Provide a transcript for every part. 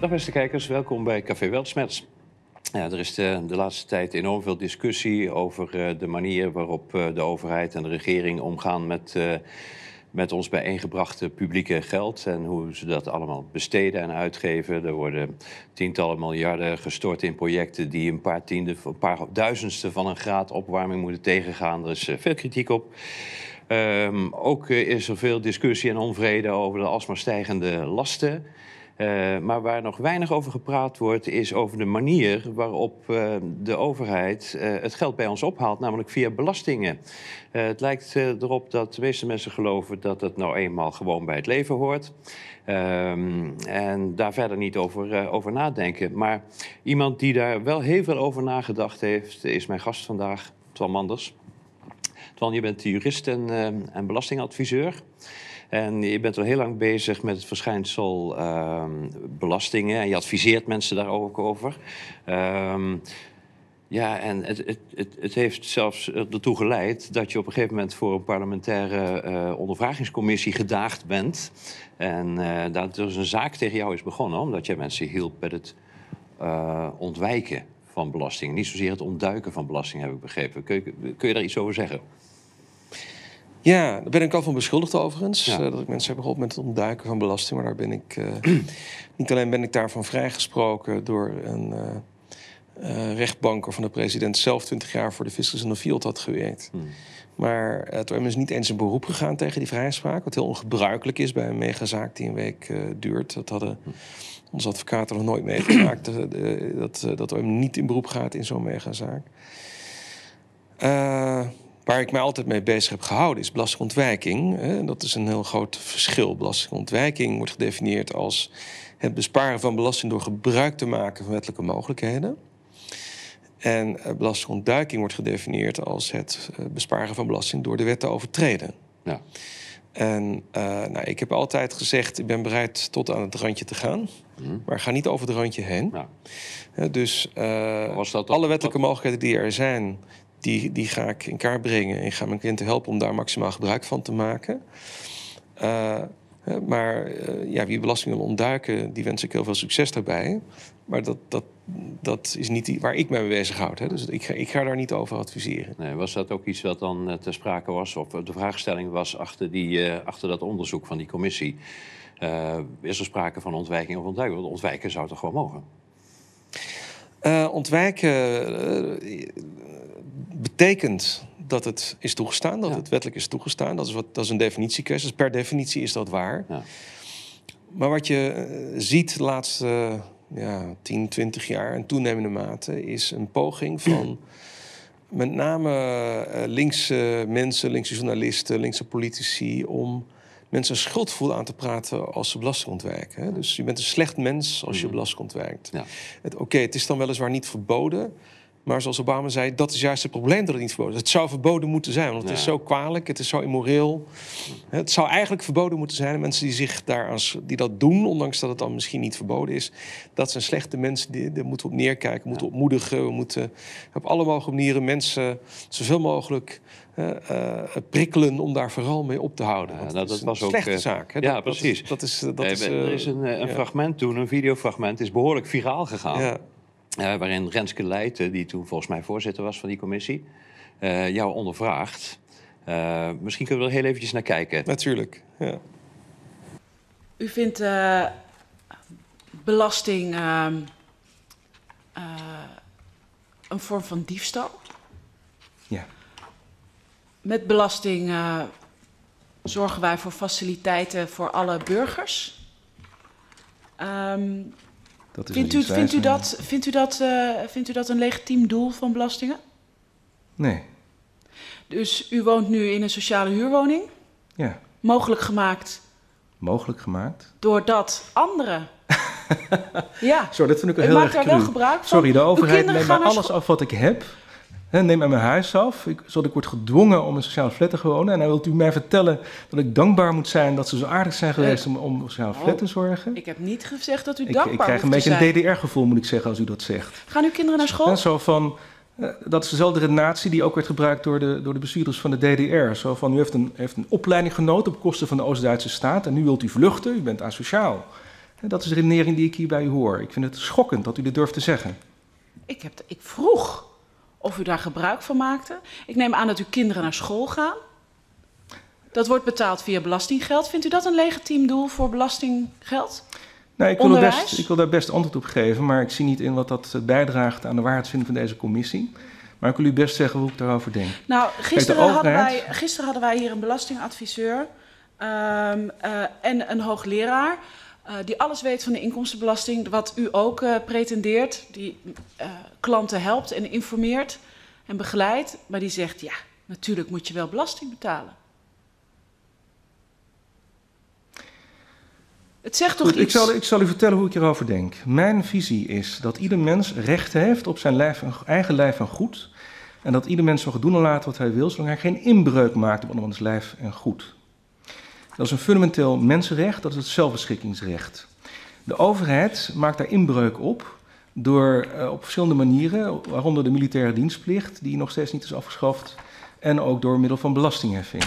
Dag beste kijkers, welkom bij Café Weltsmets. Ja, er is de, de, laatste tijd enorm veel discussie over uh, de manier waarop uh, de overheid en de regering omgaan met, met ons bijeengebrachte publieke geld en hoe ze dat allemaal besteden en uitgeven. Er worden tientallen miljarden gestort in projecten die een paar tiende, een paar duizendste van een graad opwarming moeten tegengaan. Er is veel kritiek op. Um, ook is er veel discussie en onvrede over de alsmaar stijgende lasten. Uh, maar waar nog weinig over gepraat wordt, is over de manier waarop uh, de overheid uh, het geld bij ons ophaalt, namelijk via belastingen. het lijkt erop dat de meeste mensen geloven dat het nou eenmaal gewoon bij het leven hoort. Um, en daar verder niet over, over nadenken. Maar iemand die daar wel heel veel over nagedacht heeft, is mijn gast vandaag, Twan Manders. Twan, je bent jurist en, en belastingadviseur. En je bent al heel lang bezig met het verschijnsel uh, belastingen. En je adviseert mensen daar ook over. Um, ja, en het, het, het, het, heeft zelfs ertoe geleid dat je op een gegeven moment voor een parlementaire uh, ondervragingscommissie gedaagd bent. En uh, dat er dus een zaak tegen jou is begonnen, omdat jij mensen hielp bij het uh, ontwijken van belastingen. Niet zozeer het ontduiken van belasting, heb ik begrepen. Kun kun je daar iets over zeggen? Ja, daar ben ik al van beschuldigd overigens. Ja. Uh, dat ik mensen heb geholpen met het ontduiken van belasting. Maar daar ben ik, uh, niet alleen ben ik daarvan vrijgesproken door een uh, rechtbanker van de president zelf 20 jaar voor de fiscus in de field had gewerkt. Hmm. Maar het OM is niet eens in beroep gegaan tegen die vrijspraak. Wat heel ongebruikelijk is bij een megazaak die een week duurt. Dat hadden hmm. onze advocaten nog nooit meegemaakt. dat, dat OM niet in beroep gaat in zo'n megazaak. Waar ik mij altijd mee bezig heb gehouden is belastingontwijking. Dat is een heel groot verschil. Belastingontwijking wordt gedefinieerd als het besparen van belasting door gebruik te maken van wettelijke mogelijkheden. En eh, belastingontduiking wordt gedefinieerd als het eh, besparen van belasting door de wet te overtreden. Ja. En uh, nou, ik heb altijd gezegd, ik ben bereid tot aan het randje te gaan. Mm. Maar ga niet over het randje heen. Ja. dus uh, alle wettelijke mogelijkheden die er zijn, die, die ga ik in kaart brengen. En ga mijn cliënten helpen om daar maximaal gebruik van te maken. Uh, maar uh, ja, wie belasting wil ontduiken, die wens ik heel veel succes daarbij. Maar dat, dat, dat is niet die, waar ik me mee bezighoud. Hè. Dus ik ga, ik ga daar niet over adviseren. Nee, was dat ook iets wat dan uh, ter sprake was, of de vraagstelling was achter, die, achter dat onderzoek van die commissie? is er sprake van ontwijking of ontduiken? Want ontwijken zou toch gewoon mogen? ontwijken betekent dat het is toegestaan, dat het wettelijk is toegestaan. Dat is, wat, dat is een definitiekwestie. Dus per definitie is dat waar. Ja. Maar wat je eh, ziet de laatste ja, 10, 20 jaar in toenemende mate... is een poging van met name uh, linkse mensen, linkse journalisten, linkse politici... om mensen een schuldgevoel aan te praten als ze belasting ontwijken. Hè? Dus je bent een slecht mens als je belasting ontwijkt. Ja. Oké, het is dan weliswaar niet verboden... Maar zoals Obama zei, dat is juist het probleem dat het niet verboden is. Het zou verboden moeten zijn, want het is zo kwalijk, het is zo immoreel. Het zou eigenlijk verboden moeten zijn. mensen die, zich daar die dat doen, ondanks dat het dan misschien niet verboden is, dat zijn slechte mensen, die, daar moeten we op neerkijken, moeten we ontmoedigen. We moeten op alle mogelijke manieren mensen zoveel mogelijk uh, uh, prikkelen om daar vooral mee op te houden. Ja, nou, dat, dat was een slechte ook, zaak. Hè? Ja, dat, precies. Dat is, dat is, er is een, een fragment toen, een videofragment, is behoorlijk viraal gegaan. Uh, waarin Renske Leijten, die toen volgens mij voorzitter was van die commissie, uh, jou ondervraagt. Uh, misschien kunnen we er heel eventjes naar kijken. Natuurlijk, ja. U vindt belasting ehm, een vorm van diefstal? Ja. Met belasting zorgen wij voor faciliteiten voor alle burgers. Um, vindt, u, vindt, u dat, vindt, u dat, uh, vindt u dat een legitiem doel van belastingen? Nee. Dus u woont nu in een sociale huurwoning? Ja. Mogelijk gemaakt? Mogelijk gemaakt. Doordat anderen. ja. Sorry, dat vind ik wel heel erg daar wel gebruik van. Sorry, de overheid neemt alles af wat ik heb. He, neem mij mijn huis af, ik, zodat ik word gedwongen om een sociale flat te wonen. En dan wilt u mij vertellen dat ik dankbaar moet zijn dat ze zo aardig zijn geweest om, om sociale flat oh, te zorgen. Ik heb niet gezegd dat u dankbaar moet zijn. Ik krijg een beetje een DDR-gevoel, moet ik zeggen, als u dat zegt. Gaan uw kinderen naar school? En zo van, eh, dat is dezelfde redenatie die ook werd gebruikt door de, door de bestuurders van de DDR. Zo van, u heeft een, heeft een opleiding genoten op kosten van de Oost-Duitse staat en nu wilt u vluchten, u bent asociaal. Dat is de redenering die ik hier bij u hoor. Ik vind het schokkend dat u dit durft te zeggen. Ik, heb, ik vroeg of u daar gebruik van maakte. Ik neem aan dat uw kinderen naar school gaan. Dat wordt betaald via belastinggeld. Vindt u dat een legitiem doel voor belastinggeld? Nou, ik, wil best, ik wil daar best antwoord op geven, maar ik zie niet in wat dat bijdraagt aan de waarheidsvinding van deze commissie. Maar ik wil u best zeggen hoe ik daarover denk. Nou, gisteren, hadden, wij, gisteren hadden wij hier een belastingadviseur um, uh, en een hoogleraar. Uh, die alles weet van de inkomstenbelasting, wat u ook uh, pretendeert, die klanten helpt en informeert en begeleidt. Maar die zegt, ja, natuurlijk moet je wel belasting betalen. Het zegt toch Goed, iets... Ik zal, ik zal u vertellen hoe ik erover denk. Mijn visie is dat ieder mens recht heeft op zijn lijf en, eigen lijf en goed. En dat ieder mens mag doen en laten wat hij wil, zolang hij geen inbreuk maakt op andermans lijf en goed. Dat is een fundamenteel mensenrecht, dat is het zelfbeschikkingsrecht. De overheid maakt daar inbreuk op door uh, op verschillende manieren, waaronder de militaire dienstplicht, die nog steeds niet is afgeschaft, en ook door middel van belastingheffing.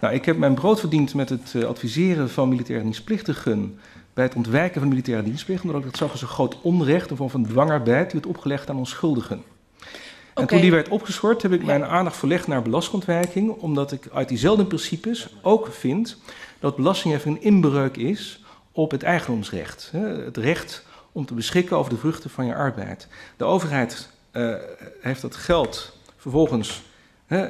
Nou, ik heb mijn brood verdiend met het uh, adviseren van militaire dienstplichtigen bij het ontwijken van militaire dienstplicht, omdat ik dat zag als een groot onrecht, een van dwangarbeid, die werd opgelegd aan onschuldigen. En toen die werd opgeschort, heb ik mijn aandacht verlegd naar belastingontwijking, omdat ik uit diezelfde principes ook vind dat belastingheffing een inbreuk is op het eigendomsrecht. Het recht om te beschikken over de vruchten van je arbeid. De overheid uh, heeft dat geld vervolgens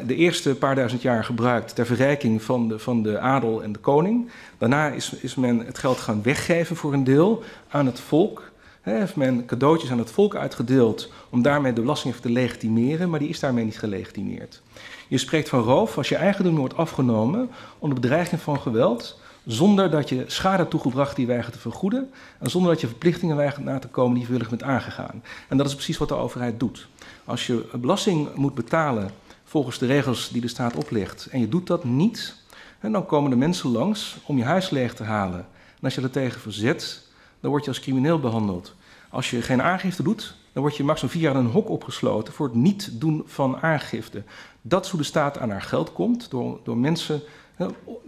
de eerste paar duizend jaar gebruikt ter verrijking van de, van de adel en de koning. Daarna is, is men het geld gaan weggeven voor een deel aan het volk. Heeft men cadeautjes aan het volk uitgedeeld om daarmee de belasting te legitimeren, maar die is daarmee niet gelegitimeerd. Je spreekt van roof als je eigendom wordt afgenomen onder bedreiging van geweld, zonder dat je schade toegebracht die weigert te vergoeden en zonder dat je verplichtingen weigert na te komen die je bent aangegaan. En dat is precies wat de overheid doet. Als je belasting moet betalen volgens de regels die de staat oplegt en je doet dat niet, dan komen de mensen langs om je huis leeg te halen. En als je er tegen verzet, dan word je als crimineel behandeld. Als je geen aangifte doet, dan word je maximaal vier jaar in een hok opgesloten voor het niet doen van aangifte. Dat is hoe de staat aan haar geld komt, door, door mensen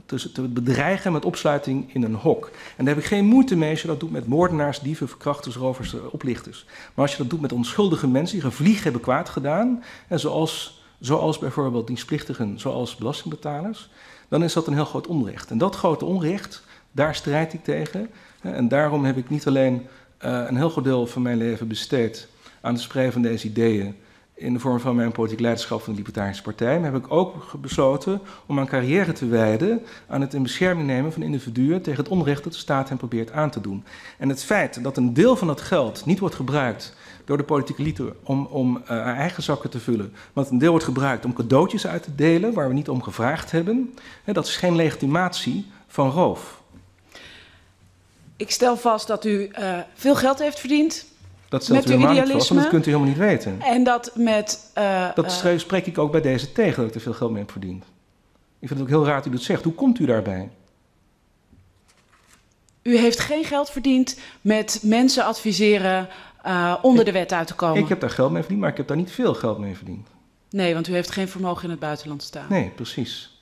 te, bedreigen met opsluiting in een hok. En daar heb ik geen moeite mee als je dat doet met moordenaars, dieven, verkrachters, rovers, oplichters. Maar als je dat doet met onschuldige mensen die een vlieg hebben kwaad gedaan, en zoals, zoals bijvoorbeeld dienstplichtigen, zoals belastingbetalers, dan is dat een heel groot onrecht. En dat grote onrecht, daar strijd ik tegen. En daarom heb ik niet alleen uh, een heel groot deel van mijn leven besteed aan het spreiden van deze ideeën in de vorm van mijn politiek leiderschap van de Libertarische Partij, maar heb ik ook besloten om mijn carrière te wijden aan het in bescherming nemen van individuen tegen het onrecht dat de staat hen probeert aan te doen. En het feit dat een deel van dat geld niet wordt gebruikt door de politieke elite om, om uh, haar eigen zakken te vullen, maar dat een deel wordt gebruikt om cadeautjes uit te delen waar we niet om gevraagd hebben, hè, dat is geen legitimatie van roof. Ik stel vast dat u uh, veel geld heeft verdiend dat stelt met u helemaal niet vast, want dat kunt u helemaal niet weten. En dat met... Uh, dat uh, spreek ik ook bij deze tegen, dat ik er veel geld mee heb verdiend. Ik vind het ook heel raar dat u dat zegt. Hoe komt u daarbij? U heeft geen geld verdiend met mensen adviseren uh, onder ik, de wet uit te komen. Ik heb daar geld mee verdiend, maar ik heb daar niet veel geld mee verdiend. Nee, want u heeft geen vermogen in het buitenland staan. Nee, precies.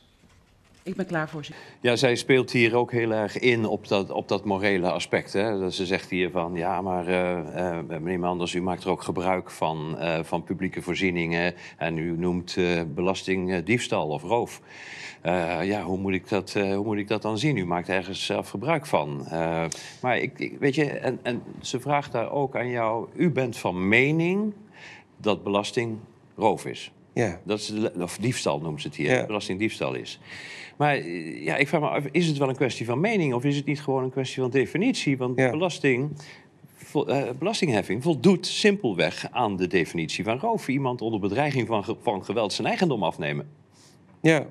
Ik ben klaar voor ze. Ja, zij speelt hier ook heel erg in op dat, op dat morele aspect. Hè? Dat ze zegt hier van, ja, maar uh, uh, meneer Manders, u maakt er ook gebruik van, uh, van publieke voorzieningen. En u noemt belastingdiefstal of roof. ja, hoe moet, ik dat, hoe moet ik dat dan zien? U maakt ergens zelf gebruik van. maar ik, ik, weet je, en, en ze vraagt daar ook aan jou, u bent van mening dat belasting roof is. Ja. Dat is, of diefstal noemt ze het hier, ja. belastingdiefstal is. Maar ja, ik vraag me af, is het wel een kwestie van mening of is het niet gewoon een kwestie van definitie? Want ja. belasting, vo, uh, belastingheffing voldoet simpelweg aan de definitie van roof. Iemand onder bedreiging van, van geweld zijn eigendom afnemen. Ja.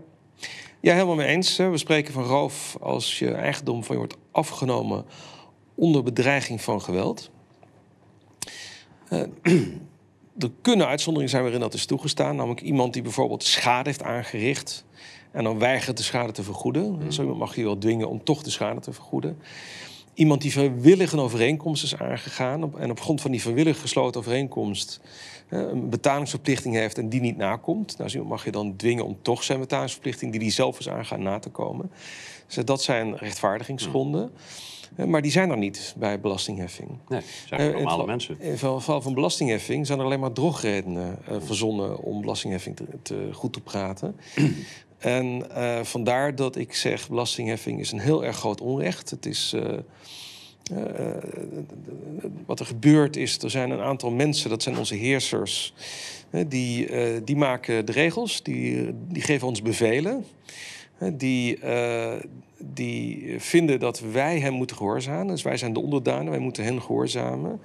ja, helemaal mee eens. We spreken van roof als je eigendom van je wordt afgenomen onder bedreiging van geweld. Uh, er kunnen uitzonderingen zijn waarin dat is toegestaan. Namelijk iemand die bijvoorbeeld schade heeft aangericht en dan weigert de schade te vergoeden. Mm. Zo iemand mag je wel dwingen om toch de schade te vergoeden. iemand die vrijwillig een overeenkomst is aangegaan... en op grond van die vrijwillig gesloten overeenkomst... een betalingsverplichting heeft en die niet nakomt... Nou, mag je dan dwingen om toch zijn betalingsverplichting... die hij zelf is aangaan na te komen. Dus dat zijn rechtvaardigingsgronden... Maar die zijn er niet bij belastingheffing. Nee, zijn normale mensen. In geval van belastingheffing zijn er alleen maar drogredenen uh, verzonnen om belastingheffing te, te goed te praten. en vandaar dat ik zeg, belastingheffing is een heel erg groot onrecht. Het is... Uh, wat er gebeurt is, er zijn een aantal mensen, dat zijn onze heersers, die, die maken de regels, die, die geven ons bevelen. Die, die vinden dat wij hem moeten gehoorzamen. Dus wij zijn de onderdanen, wij moeten hen gehoorzamen.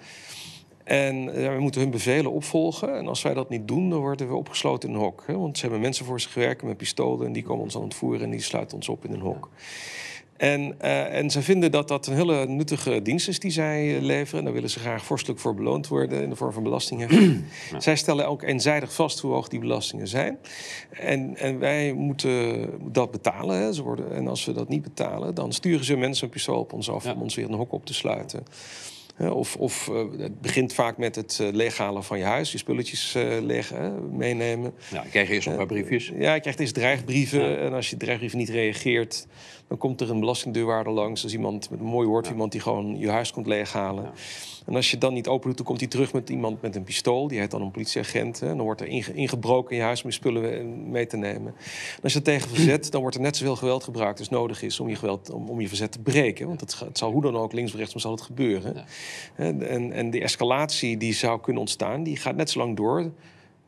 En ja, wij moeten hun bevelen opvolgen. En als wij dat niet doen, dan worden we opgesloten in een hok. Hè? Want ze hebben mensen voor zich gewerkt met pistolen... en die komen ons dan ontvoeren en die sluiten ons op in een hok. En, uh, en ze vinden dat dat een hele nuttige dienst is die zij leveren. En daar willen ze graag vorstelijk voor beloond worden in de vorm van belastingheffing. Ja. Zij stellen ook eenzijdig vast hoe hoog die belastingen zijn. En, en wij moeten dat betalen. Hè. Ze worden, en als we dat niet betalen, dan sturen ze mensen een pistool op ons af ja. om ons weer een hok op te sluiten. Of, of uh, het begint vaak met het uh, leeghalen van je huis, je spulletjes uh, leeg meenemen. Ja, ik krijg eerst een paar briefjes. ja, je krijgt eerst dreigbrieven. Ja. En als je dreigbrieven niet reageert, dan komt er een belastingdeurwaarder langs. Dat is iemand met een mooi woord, ja. iemand die gewoon je huis komt leeghalen. Ja. En als je dan niet open doet, dan komt hij terug met iemand met een pistool. Die heet dan een politieagent. Hè. Dan wordt er inge ingebroken in je huis om je spullen mee te nemen. En als je dat tegen verzet, dan wordt er net zoveel geweld gebruikt als nodig is om je, geweld, om, om je verzet te breken. Want het, het zal hoe dan ook links of rechts, zal het gebeuren. En, en die escalatie die zou kunnen ontstaan, die gaat net zo lang door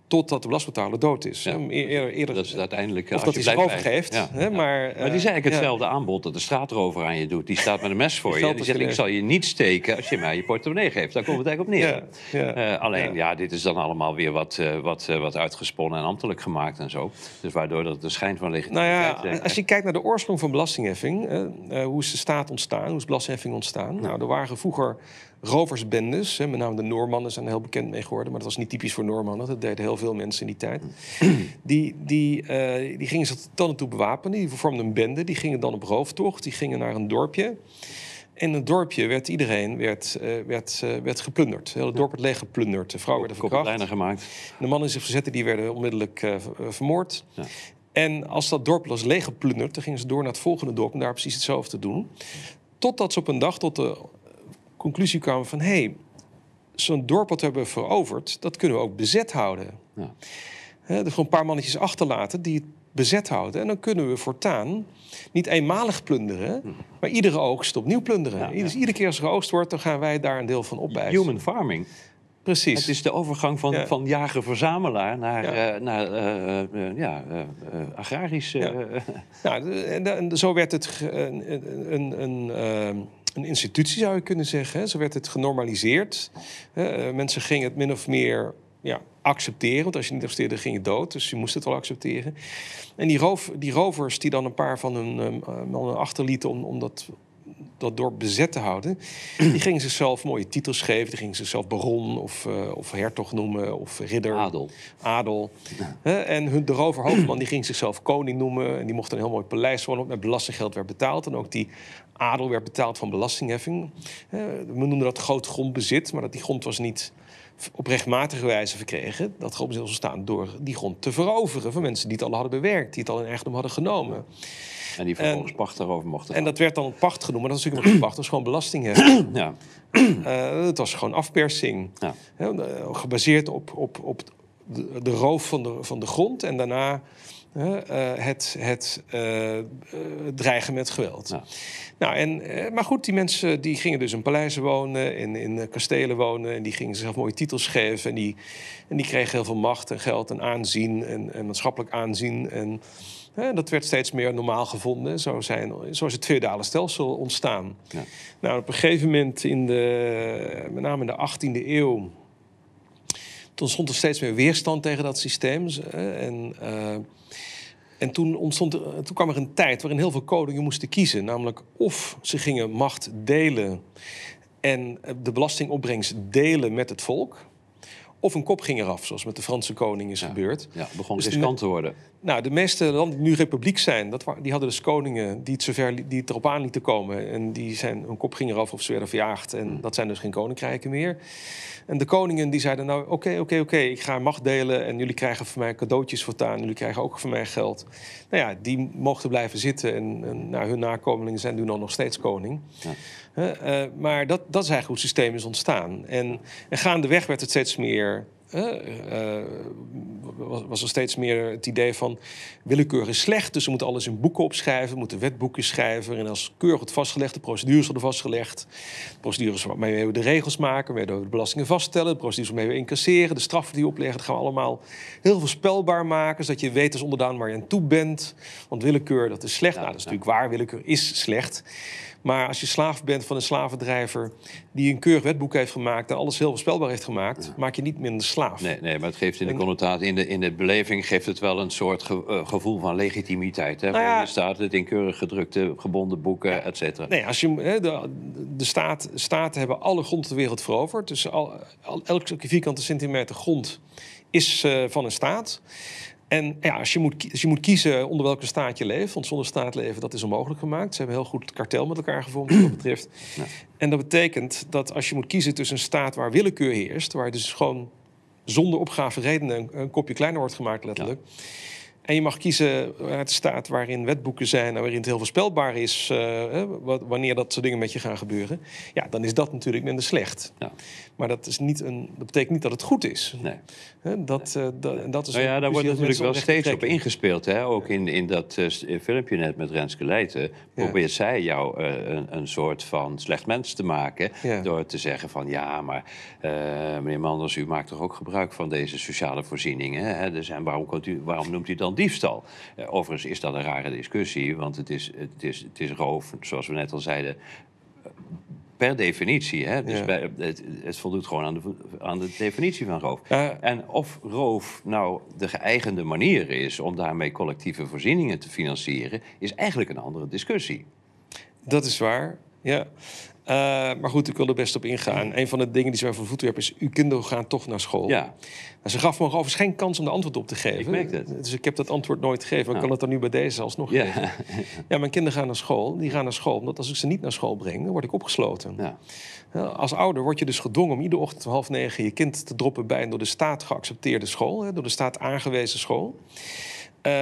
totdat de belastingbetaler dood is. Ja. Eerder, eerder, dat is uiteindelijk... Of dat hij zich overgeeft. Ja. Hè, maar, maar die is eigenlijk hetzelfde aanbod dat de straatrover aan je doet. Die staat met een mes voor je. Die zegt, ik zal je niet steken als je mij je portemonnee geeft. Daar komt het eigenlijk op neer. Uh, alleen, ja. dit is dan allemaal weer wat, uh, wat, uh, wat uitgesponnen en ambtelijk gemaakt en zo. Dus waardoor dat de schijn van legitimiteit... Nou ja, als je kijkt naar de oorsprong van belastingheffing... hoe is de staat ontstaan, hoe is belastingheffing ontstaan? Nou, er waren vroeger roversbendes. Hè, met name de Noormannen zijn er heel bekend mee geworden. Maar dat was niet typisch voor Noormannen. Dat deden heel veel mensen in die tijd. Die, die, uh, die gingen zich dan toe bewapenen. Die vormden een bende. Die gingen dan op rooftocht. Die gingen naar een dorpje. In het dorpje werd iedereen werd, uh, werd, uh, werd geplunderd. Het hele dorp werd leeg geplunderd. De vrouwen werden verkracht. gemaakt. De mannen die zich verzetten die werden onmiddellijk vermoord. Ja. En als dat dorp was leeggeplunderd, dan gingen ze door naar het volgende dorp om daar precies hetzelfde te doen. Totdat ze op een dag tot de conclusie kwamen van... hé, hey, zo'n dorp wat we hebben veroverd, dat kunnen we ook bezet houden. Ja. He, er gewoon een paar mannetjes achterlaten die het bezet houden. En dan kunnen we voortaan niet eenmalig plunderen, hm. maar iedere oogst opnieuw plunderen. Ja, ja. Dus iedere keer als er geoogst wordt, dan gaan wij daar een deel van opbijten. Human farming. Precies. Het is de overgang van, ja. van jager-verzamelaar naar, ja. Uh, naar uh, uh, ja, agrarisch. Ja. nou, en, en, zo werd het een, een, een een institutie, zou je kunnen zeggen. Zo werd het genormaliseerd. Uh, mensen gingen het min of meer ja, accepteren. Want als je niet accepteerde, ging je dood. Dus je moest het wel accepteren. En die, roof, die rovers die dan een paar van hun uh, mannen achterlieten... om, om dat, dat dorp bezet te houden... die gingen zichzelf mooie titels geven. Die gingen zichzelf baron of, uh, of hertog noemen of ridder. Adel. Adel. Ja. en hun, de roverhoofdman die ging zichzelf koning noemen. En die mocht een heel mooi paleis wonen... met belastinggeld werd betaald. En ook die adel werd betaald van belastingheffing. We noemen dat groot grondbezit, maar dat die grond was niet op rechtmatige wijze verkregen. Dat grondbezit was ontstaan door die grond te veroveren van mensen die het al hadden bewerkt, die het al in eigendom hadden genomen. En die vervolgens pacht daarover mochten. En dat werd dan pacht genoemd, maar dat is natuurlijk een pacht, dat was gewoon belastingheffing. Ja. Uh, het was gewoon afpersing. Ja. gebaseerd op, op, op de, de roof van de, van de grond en daarna het, het uh, dreigen met geweld. Ja. Nou, en, maar goed, die mensen die gingen dus in paleizen wonen, in, in kastelen wonen... en die gingen zichzelf mooie titels geven... en die, en die kregen heel veel macht en geld en aanzien en, en maatschappelijk aanzien... En, dat werd steeds meer normaal gevonden. Zo, zijn, zo is het feudale stelsel ontstaan. Ja. Nou, op een gegeven moment, in de, met name in de 18e eeuw... toen stond er steeds meer weerstand tegen dat systeem. En... Uh, en toen, ontstond, toen kwam er een tijd waarin heel veel koningen moesten kiezen. Namelijk of ze gingen macht delen en de belastingopbrengst delen met het volk. Of een kop ging eraf, zoals met de Franse koning is gebeurd. Ja, begon dus riskant te worden. Nou, de meeste landen die nu republiek zijn, dat, die hadden dus koningen die het, zover, die het erop aan lieten komen. En die zijn, hun kop ging eraf of ze werden verjaagd. En hmm. dat zijn dus geen koninkrijken meer. En de koningen die zeiden nou, oké, oké, oké, ik ga macht delen... en jullie krijgen van mij cadeautjes voortaan, jullie krijgen ook van mij geld. Nou ja, die mochten blijven zitten en, en nou, hun nakomelingen zijn nu nog steeds koning. Ja. Uh, maar dat, dat is eigenlijk hoe het systeem is ontstaan. En, en gaandeweg werd het steeds meer uh, was, er steeds meer het idee van willekeur is slecht, dus we moeten alles in boeken opschrijven, we moeten wetboeken schrijven en als keurig wordt vastgelegd, de procedures worden vastgelegd, de procedures waarmee we de regels maken, waarmee we de belastingen vaststellen, de procedures waarmee we incasseren, de straffen die we opleggen, dat gaan we allemaal heel voorspelbaar maken, zodat je weet als onderdaan waar je aan toe bent, want willekeur dat is slecht, nou, dat is natuurlijk waar, willekeur is slecht. Maar als je slaaf bent van een slavendrijver die een keurig wetboek heeft gemaakt en alles heel voorspelbaar heeft gemaakt, maak je niet minder slaaf. Nee, nee maar het geeft in de connotatie, in de, in de beleving geeft het wel een soort eh, gevoel van legitimiteit. Hè? Nou ja, staat het in keurig gedrukte, gebonden boeken, et cetera. Nee, als je, de, de staat, staten hebben alle grond ter wereld veroverd. Dus al, al, elke vierkante centimeter grond is uh, van een staat. En ja, als je, moet, als je moet kiezen onder welke staat je leeft, want zonder staat leven, dat is onmogelijk gemaakt. Ze hebben heel goed het kartel met elkaar gevormd wat dat betreft. Ja. En dat betekent dat als je moet kiezen tussen een staat waar willekeur heerst, waar dus gewoon zonder opgave redenen een, kopje kleiner wordt gemaakt, letterlijk. En je mag kiezen uit de staat waarin wetboeken zijn en waarin het heel voorspelbaar is uh, wanneer dat soort dingen met je gaan gebeuren. Ja, dan is dat natuurlijk minder slecht. Ja. Maar dat, is niet een, dat betekent niet dat het goed is. Nee. Dat, uh, dat, dat is nou ja, daar wordt natuurlijk wel steeds op ingespeeld. Hè? Ook in, in dat uh, filmpje net met Renske Leijten probeert zij jou een, een, soort van slecht mens te maken. Door te zeggen van ja, maar meneer Manders, u maakt toch ook gebruik van deze sociale voorzieningen. Hè? Dus en waarom, u, waarom noemt u dan diefstal. Uh, overigens is dat een rare discussie, want het is, het is, het is roof, zoals we net al zeiden, per definitie. Hè? Dus bij, het, het, voldoet gewoon aan de, aan de definitie van roof. En of roof nou de geëigende manier is om daarmee collectieve voorzieningen te financieren, is eigenlijk een andere discussie. Dat is waar. Ja. Uh, maar goed, ik wil er best op ingaan. Een van de dingen die ze mij voor voeten hebben is... uw kinderen gaan toch naar school. Ja. Nou, ze gaf me overigens geen kans om de antwoord op te geven. Ik merk het. Dus ik heb dat antwoord nooit gegeven. Ik kan het dan nu bij deze alsnog ja. geven. Ja, mijn kinderen gaan naar school. Die gaan naar school omdat als ik ze niet naar school breng... dan word ik opgesloten. Ja. Als ouder word je dus gedwongen om iedere ochtend om half negen... je kind te droppen bij een door de staat geaccepteerde school. Door de staat aangewezen school. Uh,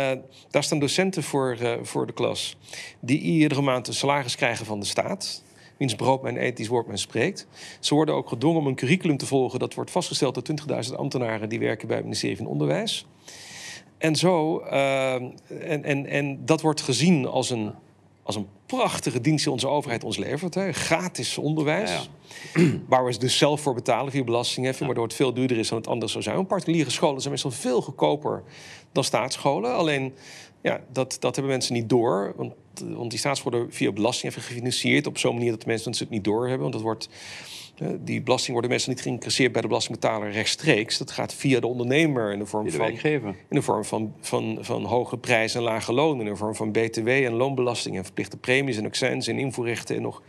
daar staan docenten voor, uh, voor de klas die iedere maand een salaris krijgen van de staat wiens brood mijn ethisch woord men spreekt. Ze worden ook gedwongen om een curriculum te volgen. Dat wordt vastgesteld door 20.000 ambtenaren die werken bij het ministerie van Onderwijs. En zo, uh, en, en, en dat wordt gezien als een, als een prachtige dienst die onze overheid ons levert. Hè. Gratis onderwijs. Ja, Waar we dus zelf voor betalen via belastingheffing, waardoor het veel duurder is dan het anders zou zijn. Particuliere scholen zijn meestal veel goedkoper dan staatsscholen. Alleen ja, dat, dat hebben mensen niet door. Want, want die staatsscholden worden via belasting even gefinancierd. Op zo'n manier dat de mensen het niet doorhebben. Want dat wordt, eh, die belasting worden mensen niet geïncasseerd bij de belastingbetaler rechtstreeks. Dat gaat via de ondernemer in de vorm, van, in de vorm van, van, van hoge prijzen en lage lonen. In de vorm van BTW en loonbelasting en verplichte premies en accijns en invoerrechten en nog.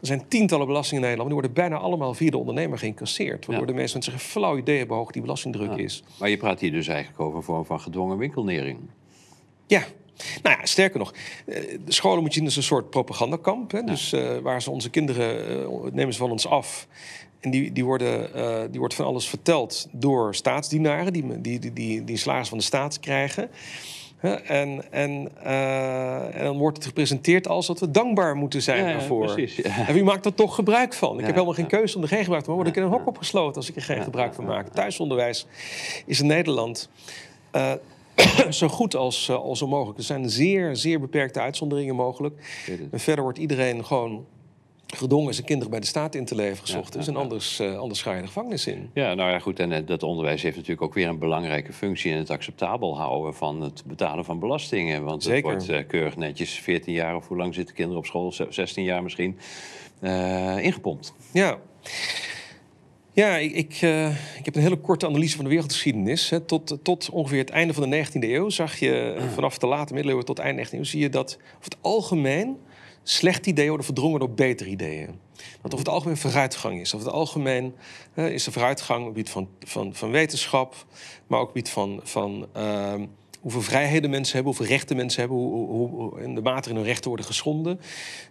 Er zijn tientallen belastingen in Nederland. Die worden bijna allemaal via de ondernemer geïncasseerd. Waardoor de mensen zich een flauw idee hebben hoe hoog die belastingdruk is. Maar je praat hier dus eigenlijk over een vorm van gedwongen winkelnering. Ja. Nou ja, sterker nog, eh, de scholen moet je zien als een soort propagandakamp. Hè? Dus uh, waar ze onze kinderen uh, nemen ze van ons af. En die, die, worden, uh, die wordt van alles verteld door staatsdienaren, die, die, die, die, die salaris van de staat krijgen. En, en, uh, en, dan wordt het gepresenteerd als dat we dankbaar moeten zijn ja, daarvoor. Ja, precies, ja. En wie maakt er toch gebruik van? Ik heb helemaal geen keuze om er geen gebruik van te maken. Word ik in een hok opgesloten als ik er geen gebruik van maak. Thuisonderwijs is in Nederland uh, zo goed als, uh, als onmogelijk. Er zijn zeer, zeer beperkte uitzonderingen mogelijk. En verder wordt iedereen gewoon gedwongen zijn kinderen bij de staat in te leveren gezocht is. en anders, uh, anders ga je de gevangenis in. Ja, nou ja, goed. En uh, dat onderwijs heeft natuurlijk ook weer een belangrijke functie... in het acceptabel houden van het betalen van belastingen. Want Zeker. het wordt keurig netjes 14 jaar... of hoe lang zitten kinderen op school? 16 jaar misschien, ingepompt. Ja. Ja, ik, ik, uh, ik, heb een hele korte analyse van de wereldgeschiedenis. Hè. Tot, tot ongeveer het einde van de 19e eeuw zag je, ah. vanaf de late middeleeuwen tot eind 19e eeuw, zie je dat over het algemeen slechte ideeën worden verdrongen door betere ideeën. dat over het algemeen vooruitgang is. Over het algemeen is er vooruitgang op het gebied van, van, van wetenschap, maar ook op het gebied van, van ehm, hoeveel vrijheden mensen hebben, hoeveel rechten mensen hebben, hoe, hoe, in de mate waarin hun rechten worden geschonden.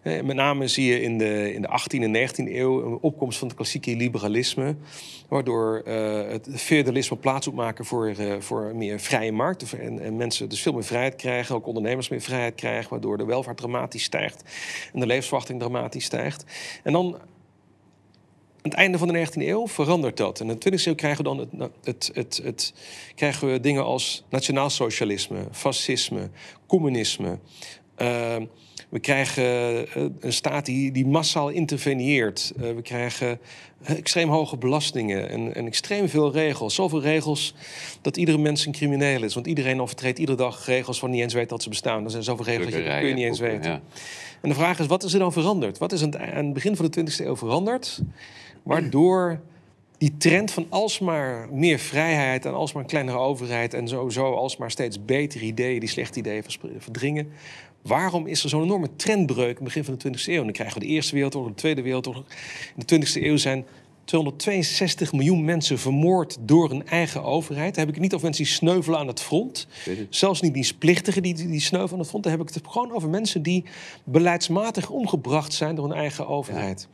Eh, met name zie je in de, in de 18e en 19e eeuw een opkomst van het klassieke liberalisme, waardoor uh, het feudalisme plaats moet maken voor, uh, voor meer vrije markt. En, en, mensen dus veel meer vrijheid krijgen, ook ondernemers meer vrijheid krijgen, waardoor de welvaart dramatisch stijgt en de levensverwachting dramatisch stijgt. En dan aan het einde van de 19e eeuw verandert dat. En in de 20e eeuw krijgen we dan het, het, het, het, krijgen we dingen als nationaalsocialisme, fascisme, communisme. Uh, we krijgen eh, een staat die, die massaal interveneert. Uh, we krijgen extreem hoge belastingen en, en, extreem veel regels. Zoveel regels dat iedere mens een crimineel is. Want iedereen overtreedt iedere dag regels van niet eens weet dat ze bestaan. Er zijn zoveel regels dat je, kun je niet eens weten. Ja. En de vraag is, wat is er dan veranderd? Wat is aan het begin van de 20e eeuw veranderd? Waardoor die trend van alsmaar meer vrijheid en alsmaar een kleinere overheid en sowieso alsmaar steeds betere ideeën die slechte ideeën verdringen. Waarom is er zo'n enorme trendbreuk in begin van de 20e eeuw? dan krijgen we de Eerste Wereldoorlog, de Tweede Wereldoorlog. In de 20e eeuw zijn 262 miljoen mensen vermoord door een eigen overheid. Dan heb ik het niet over mensen die sneuvelen aan het front. Zelfs niet dienstplichtigen die, die sneuvelen aan het front. Dan heb ik het gewoon over mensen die beleidsmatig omgebracht zijn door een eigen overheid.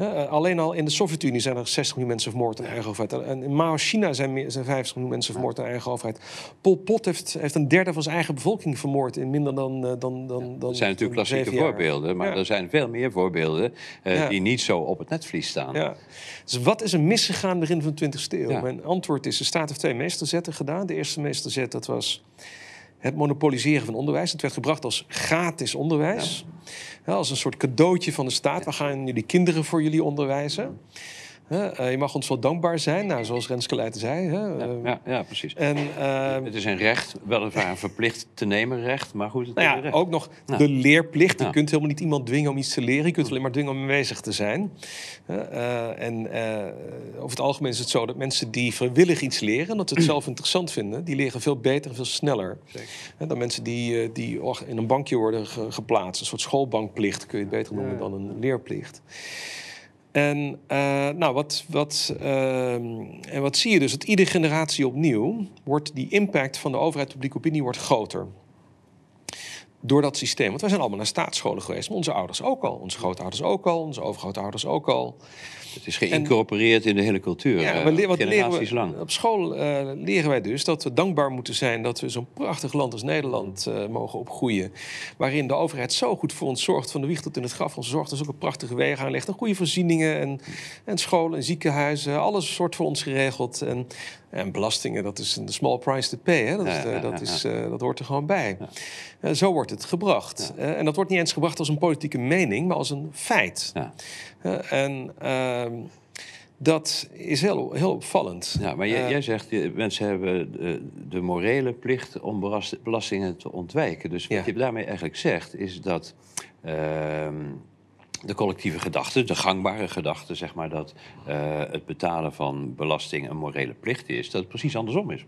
Uh, alleen al in de Sovjet-Unie zijn er 60 miljoen mensen vermoord aan eigen overheid. En in Mao China zijn, zijn 50 miljoen mensen vermoord aan eigen overheid. Pol Pot heeft, heeft een derde van zijn eigen bevolking vermoord in minder dan. Uh, dan, dan, ja, dat zijn natuurlijk klassieke voorbeelden, maar er zijn veel meer voorbeelden uh, die niet zo op het netvlies staan. Dus wat is er misgegaan begin van de 20e eeuw? Mijn antwoord is: de staat heeft twee meesterzetten gedaan. De eerste meesterzet dat was het monopoliseren van onderwijs. Het werd gebracht als gratis onderwijs. als een soort cadeautje van de staat. We gaan jullie kinderen voor jullie onderwijzen. Uh, je mag ons wel dankbaar zijn, nou, zoals Renske Leijten zei. Hè? Ja, ehm, ja, ja, precies. En, uh, het is een recht, weliswaar een verplicht te nemen recht, maar goed. Het nou ja, ook nog de leerplicht. Je kunt helemaal niet iemand dwingen om iets te leren. Je kunt alleen maar dwingen om aanwezig te zijn. Uh, en over het algemeen is het zo dat mensen die vrijwillig iets leren... dat ze het zelf interessant vinden, die leren veel beter en veel sneller. Zeker. dan mensen die, die in een bankje worden geplaatst. Een soort schoolbankplicht kun je het beter noemen dan een leerplicht. En, uh, nou, wat, wat, uh, en wat zie je dus? Dat iedere generatie opnieuw wordt die impact van de overheid publieke opinie wordt groter. Door dat systeem. Want wij zijn allemaal naar staatsscholen geweest. Maar onze ouders ook al. Onze grootouders ook al. Onze overgrootouders ook al. Het is geïncorporeerd in de hele cultuur. Ja, maar uh, wat we, lang. Op school uh, leren wij dus dat we dankbaar moeten zijn dat we zo'n prachtig land als Nederland uh, mogen opgroeien. Waarin de overheid zo goed voor ons zorgt, van de wieg tot in het graf. Ons zorgt, dus ook een prachtige wegen aanlegt. En goede voorzieningen en, en scholen en ziekenhuizen. Alles wordt voor ons geregeld. En, en belastingen, dat is een small price to pay. Hè? Dat, ja, dat, is, dat hoort er gewoon bij. zo wordt het gebracht. en dat wordt niet eens gebracht als een politieke mening, maar als een feit. en ehm, dat is heel, heel opvallend. Ja, maar jij, jij zegt, mensen hebben de, de, morele plicht om belastingen te ontwijken. Dus wat je daarmee eigenlijk zegt, is dat uh, de collectieve gedachte, de gangbare gedachte, zeg maar, dat uh, het betalen van belasting een morele plicht is, dat het precies andersom is.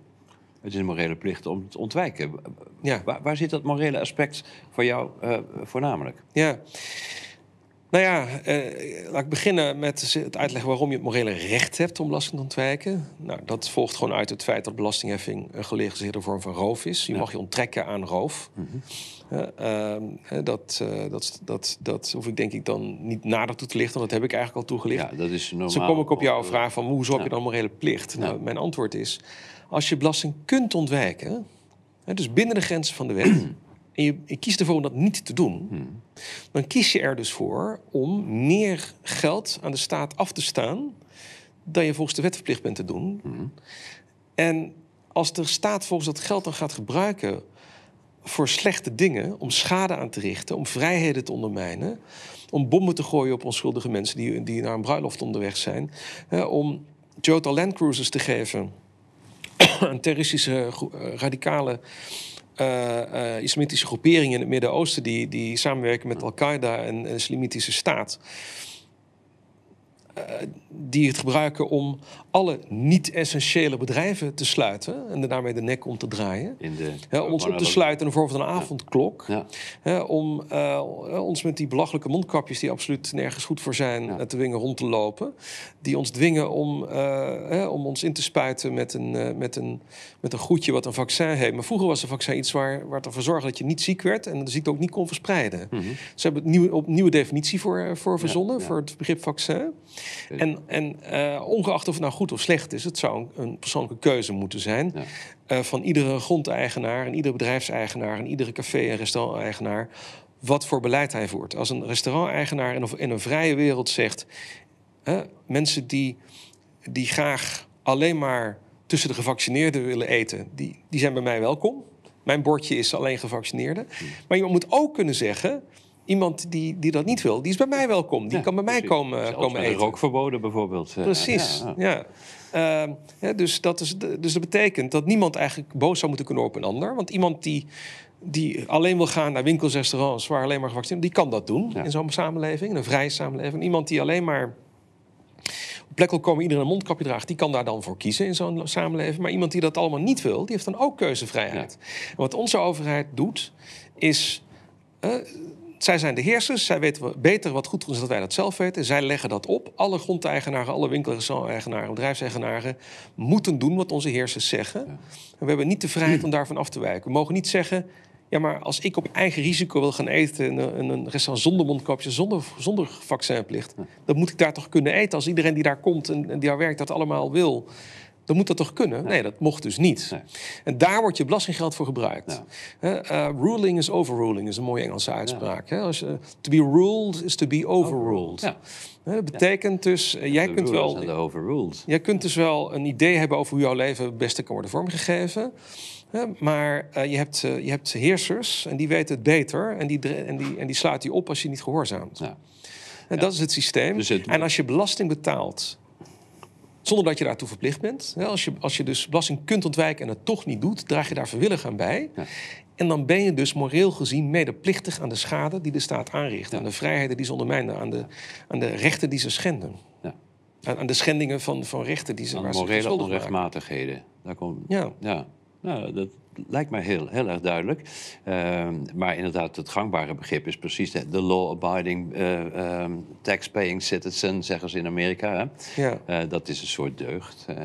Het is een morele plicht om te ontwijken. Ja. Waar, waar zit dat morele aspect voor jou uh, voornamelijk? Ja. Nou ja, eh, laat ik beginnen met het uitleggen waarom je het morele recht hebt om belasting te ontwijken. Nou, dat volgt gewoon uit het feit dat belastingheffing een gelegaliseerde vorm van roof is. Je mag je onttrekken aan roof. Mm -hmm. uh, dat, uh, dat, dat, dat hoef ik denk ik dan niet nader toe te lichten, want dat heb ik eigenlijk al toegelicht. Ja, dat is normaal. Dan kom ik op jouw vraag van hoe zorg je dan morele plicht? Nou, mijn antwoord is, als je belasting kunt ontwijken, dus binnen de grenzen van de wet en je, je, kiest ervoor om dat niet te doen, hmm. dan kies je er dus voor om meer geld aan de staat af te staan dan je volgens de wet verplicht bent te doen. Hmm. En als de staat volgens dat geld dan gaat gebruiken voor slechte dingen, om schade aan te richten, om vrijheden te ondermijnen, om bommen te gooien op onschuldige mensen die, die naar een bruiloft onderweg zijn, om Toyota Land Cruisers te geven aan terroristische uh, radicale uh, uh, islamitische groeperingen in het Midden-Oosten die, die samenwerken met Al-Qaeda en de Islamitische staat. Uh, die het gebruiken om alle niet-essentiële bedrijven te sluiten en daarmee de nek om te draaien. In de, ons op te sluiten in de vorm van een avondklok. Ja. om uh, ons met die belachelijke mondkapjes die absoluut nergens goed voor zijn ja. te dwingen rond te lopen. Die ons dwingen om, uh, om ons in te spuiten met een, uh, met, een, met een goedje wat een vaccin heeft. Maar vroeger was een vaccin iets waar, waar het ervoor zorgde dat je niet ziek werd en de ziekte ook niet kon verspreiden. Mm -hmm. Ze hebben een nieuwe, op nieuwe definitie voor, voor verzonnen, voor het begrip vaccin. En, en ongeacht of het nou goed of slecht is, het zou een, persoonlijke keuze moeten zijn. van iedere grondeigenaar en iedere bedrijfseigenaar en iedere café- en restauranteigenaar wat voor beleid hij voert. Als een restauranteigenaar in een, in een vrije wereld zegt... Mensen die, die graag alleen maar tussen de gevaccineerden willen eten... Die, die zijn bij mij welkom. Mijn bordje is alleen gevaccineerden. Maar je moet ook kunnen zeggen... Iemand die, die dat niet wil, die is bij mij welkom. Die kan bij mij komen, komen eten. rookverboden bijvoorbeeld. Precies, ja. ja. Uh, dus, dat is, dus dat betekent dat niemand eigenlijk boos zou moeten kunnen op een ander. Want iemand die die alleen wil gaan naar winkels, restaurants waar alleen maar gevaccineerd die kan dat doen in zo'n samenleving, een vrije samenleving. Iemand die alleen maar op plek wil komen, iedereen een mondkapje draagt, die kan daar dan voor kiezen in zo'n samenleving. Maar iemand die dat allemaal niet wil, die heeft dan ook keuzevrijheid. wat onze overheid doet, is. Uh, zij zijn de heersers, zij weten beter wat goed is dan wij dat zelf weten. Zij leggen dat op. Alle grondeigenaren, alle winkeleigenaren, bedrijfseigenaren moeten doen wat onze heersers zeggen. En we hebben niet de vrijheid om daarvan af te wijken. We mogen niet zeggen, ja, maar als ik op eigen risico wil gaan eten in een, restaurant zonder mondkapje, zonder, zonder vaccinplicht, dan moet ik daar toch kunnen eten als iedereen die daar komt en die daar werkt dat allemaal wil dan moet dat toch kunnen? Nee, dat mocht dus niet. En daar wordt je belastinggeld voor gebruikt. Uh, ruling is overruling, is een mooie Engelse uitspraak. Als, uh, to be ruled is to be overruled. Ja. dat betekent dus, uh, jij kunt wel. Jij kunt dus wel een idee hebben over hoe jouw leven het beste kan worden vormgegeven. maar je, hebt, je hebt heersers en die weten het beter en die, en die, en die slaat die op als je niet gehoorzaamt. En dat is het systeem. Dus en als je belasting betaalt zonder dat je daartoe verplicht bent. Als je, als je dus belasting kunt ontwijken en het toch niet doet, draag je daar vrijwillig aan bij. Ja. En dan ben je dus moreel gezien medeplichtig aan de schade die de staat aanricht. Aan de vrijheden die ze ondermijnen, aan de, aan de rechten die ze schenden. Ja. Aan, aan, de schendingen van, van rechten die ze aan morele onrechtmatigheden. Daar komt, ja. Ja. Nou, dat, lijkt mij heel, heel erg duidelijk. Uh, maar inderdaad, het gangbare begrip is precies de, law-abiding, uh, um, tax-paying citizen, zeggen ze in Amerika. Hè? Ja. Uh, dat is een soort deugd. Eh,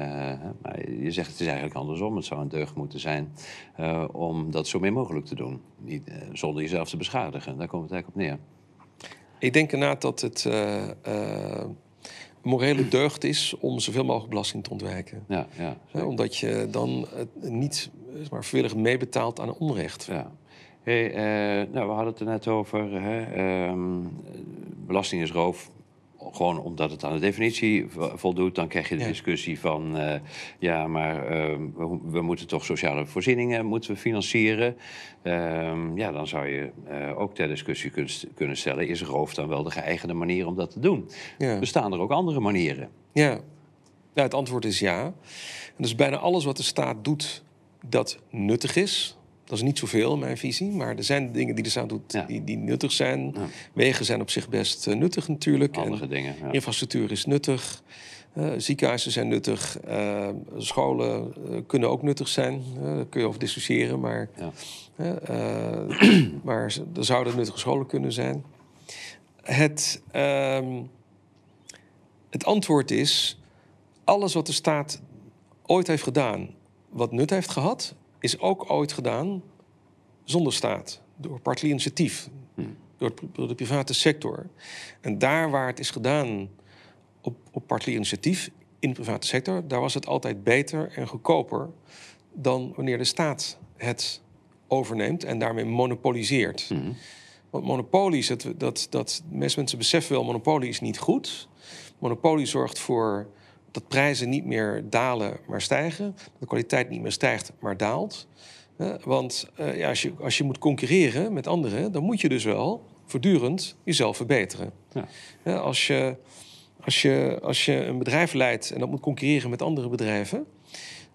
maar je zegt het is eigenlijk andersom. Het zou een deugd moeten zijn om dat zo min mogelijk te doen. Niet, zonder jezelf te beschadigen. Daar komt het eigenlijk op neer. Ik denk inderdaad dat het morele deugd is om zoveel mogelijk belasting te ontwijken. Ja, ja, omdat je dan niet maar, vrijwillig meebetaalt aan onrecht. Ja. Hey, uh, nou, we hadden het er net over. Hè, um, belasting is roof gewoon omdat het aan de definitie voldoet, dan krijg je de discussie van uh, ja, maar uh, we, we, moeten toch sociale voorzieningen moeten we financieren. Uh, ja, dan zou je uh, ook ter discussie kun, kunnen stellen, is roof dan wel de geëigende manier om dat te doen? Ja. Bestaan er ook andere manieren? Ja. ja, het antwoord is ja. En dus bijna alles wat de staat doet dat nuttig is, dat is niet zoveel in mijn visie, maar er zijn dingen die de staat doet die, die nuttig zijn. Wegen zijn op zich best uh, nuttig natuurlijk. Andere dingen. Ja. Infrastructuur is nuttig. Uh, ziekenhuizen zijn nuttig. Uh, scholen kunnen ook nuttig zijn. daar kun je over discussiëren, maar, maar er zouden nuttige scholen kunnen zijn. Het, ehm, het antwoord is: alles wat de staat ooit heeft gedaan, wat nut heeft gehad, is ook ooit gedaan zonder staat, door particulier initiatief, hmm. door, de private sector. En daar waar het is gedaan op, op particulier initiatief in de private sector, daar was het altijd beter en goedkoper dan wanneer de staat het overneemt en daarmee monopoliseert. Hmm. Want monopolie, dat, dat, dat mensen beseffen wel, monopolie is niet goed. Monopolie zorgt voor dat prijzen niet meer dalen, maar stijgen. Dat de kwaliteit niet meer stijgt, maar daalt. want uh, ja, als, je, als je moet concurreren met anderen, dan moet je dus wel voortdurend jezelf verbeteren. Ja. als, je, als, je, als je een bedrijf leidt en dat moet concurreren met andere bedrijven,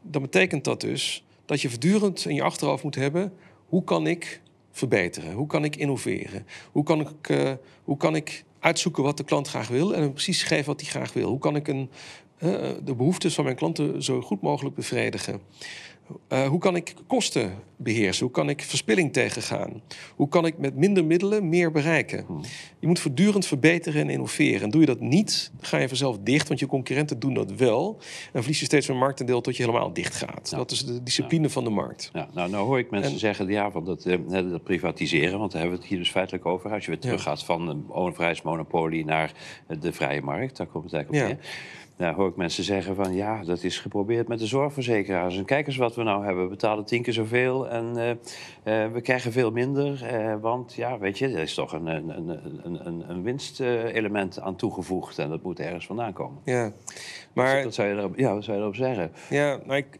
dan betekent dat dus dat je voortdurend in je achterhoofd moet hebben: hoe kan ik verbeteren? Hoe kan ik innoveren? Hoe kan ik, uh, hoe kan ik uitzoeken wat de klant graag wil en hem precies geven wat hij graag wil? Hoe kan ik een, de behoeftes van mijn klanten zo goed mogelijk bevredigen. Uh, hoe kan ik kosten beheersen? Hoe kan ik verspilling tegengaan? Hoe kan ik met minder middelen meer bereiken? Hmm. Je moet voortdurend verbeteren en innoveren. En doe je dat niet, ga je vanzelf dicht, want je concurrenten doen dat wel. En verlies je steeds meer marktendeel tot je helemaal dicht gaat. Dat is de discipline van de markt. Ja. Nou, nou hoor ik mensen zeggen ja, van dat, uh, dat privatiseren, want daar hebben we het hier dus feitelijk over. Als je weer teruggaat van een overheidsmonopolie naar de vrije markt, daar komt het eigenlijk op neer. Nou, hoor ik mensen zeggen van ja, dat is geprobeerd met de zorgverzekeraars. En kijk eens wat we nou hebben. We betalen tien keer zoveel en uh, uh, we krijgen veel minder. Uh, want ja, weet je, er is toch een, een, een, een, een winstelement aan toegevoegd. En dat moet ergens vandaan komen. Ja, maar... Dus dat zou je erop, ja, wat zou je erop zeggen? Ja, maar ik,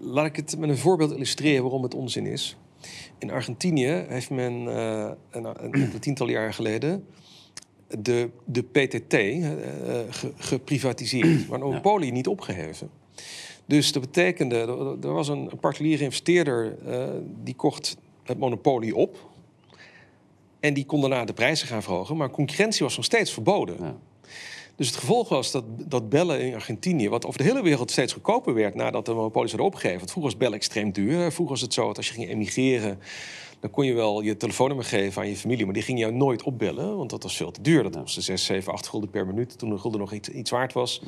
laat ik het met een voorbeeld illustreren waarom het onzin is. In Argentinië heeft men een, een tiental jaar geleden de, de PTT uh, geprivatiseerd, maar een monopolie niet opgeheven. Dus dat betekende, er, was een particuliere investeerder uh, die kocht het monopolie op. En die kon daarna de prijzen gaan verhogen, maar concurrentie was nog steeds verboden. Ja. Dus het gevolg was dat, dat bellen in Argentinië, wat over de hele wereld steeds goedkoper werd nadat de monopolies hadden opgegeven. Want vroeger was bellen extreem duur. Vroeger was het zo dat als je ging emigreren, dan kon je wel je telefoonnummer geven aan je familie, maar die ging jou nooit opbellen, want dat was veel te duur. Dat kostte 6, 7, 8 gulden per minuut toen een gulden nog iets, iets waard was.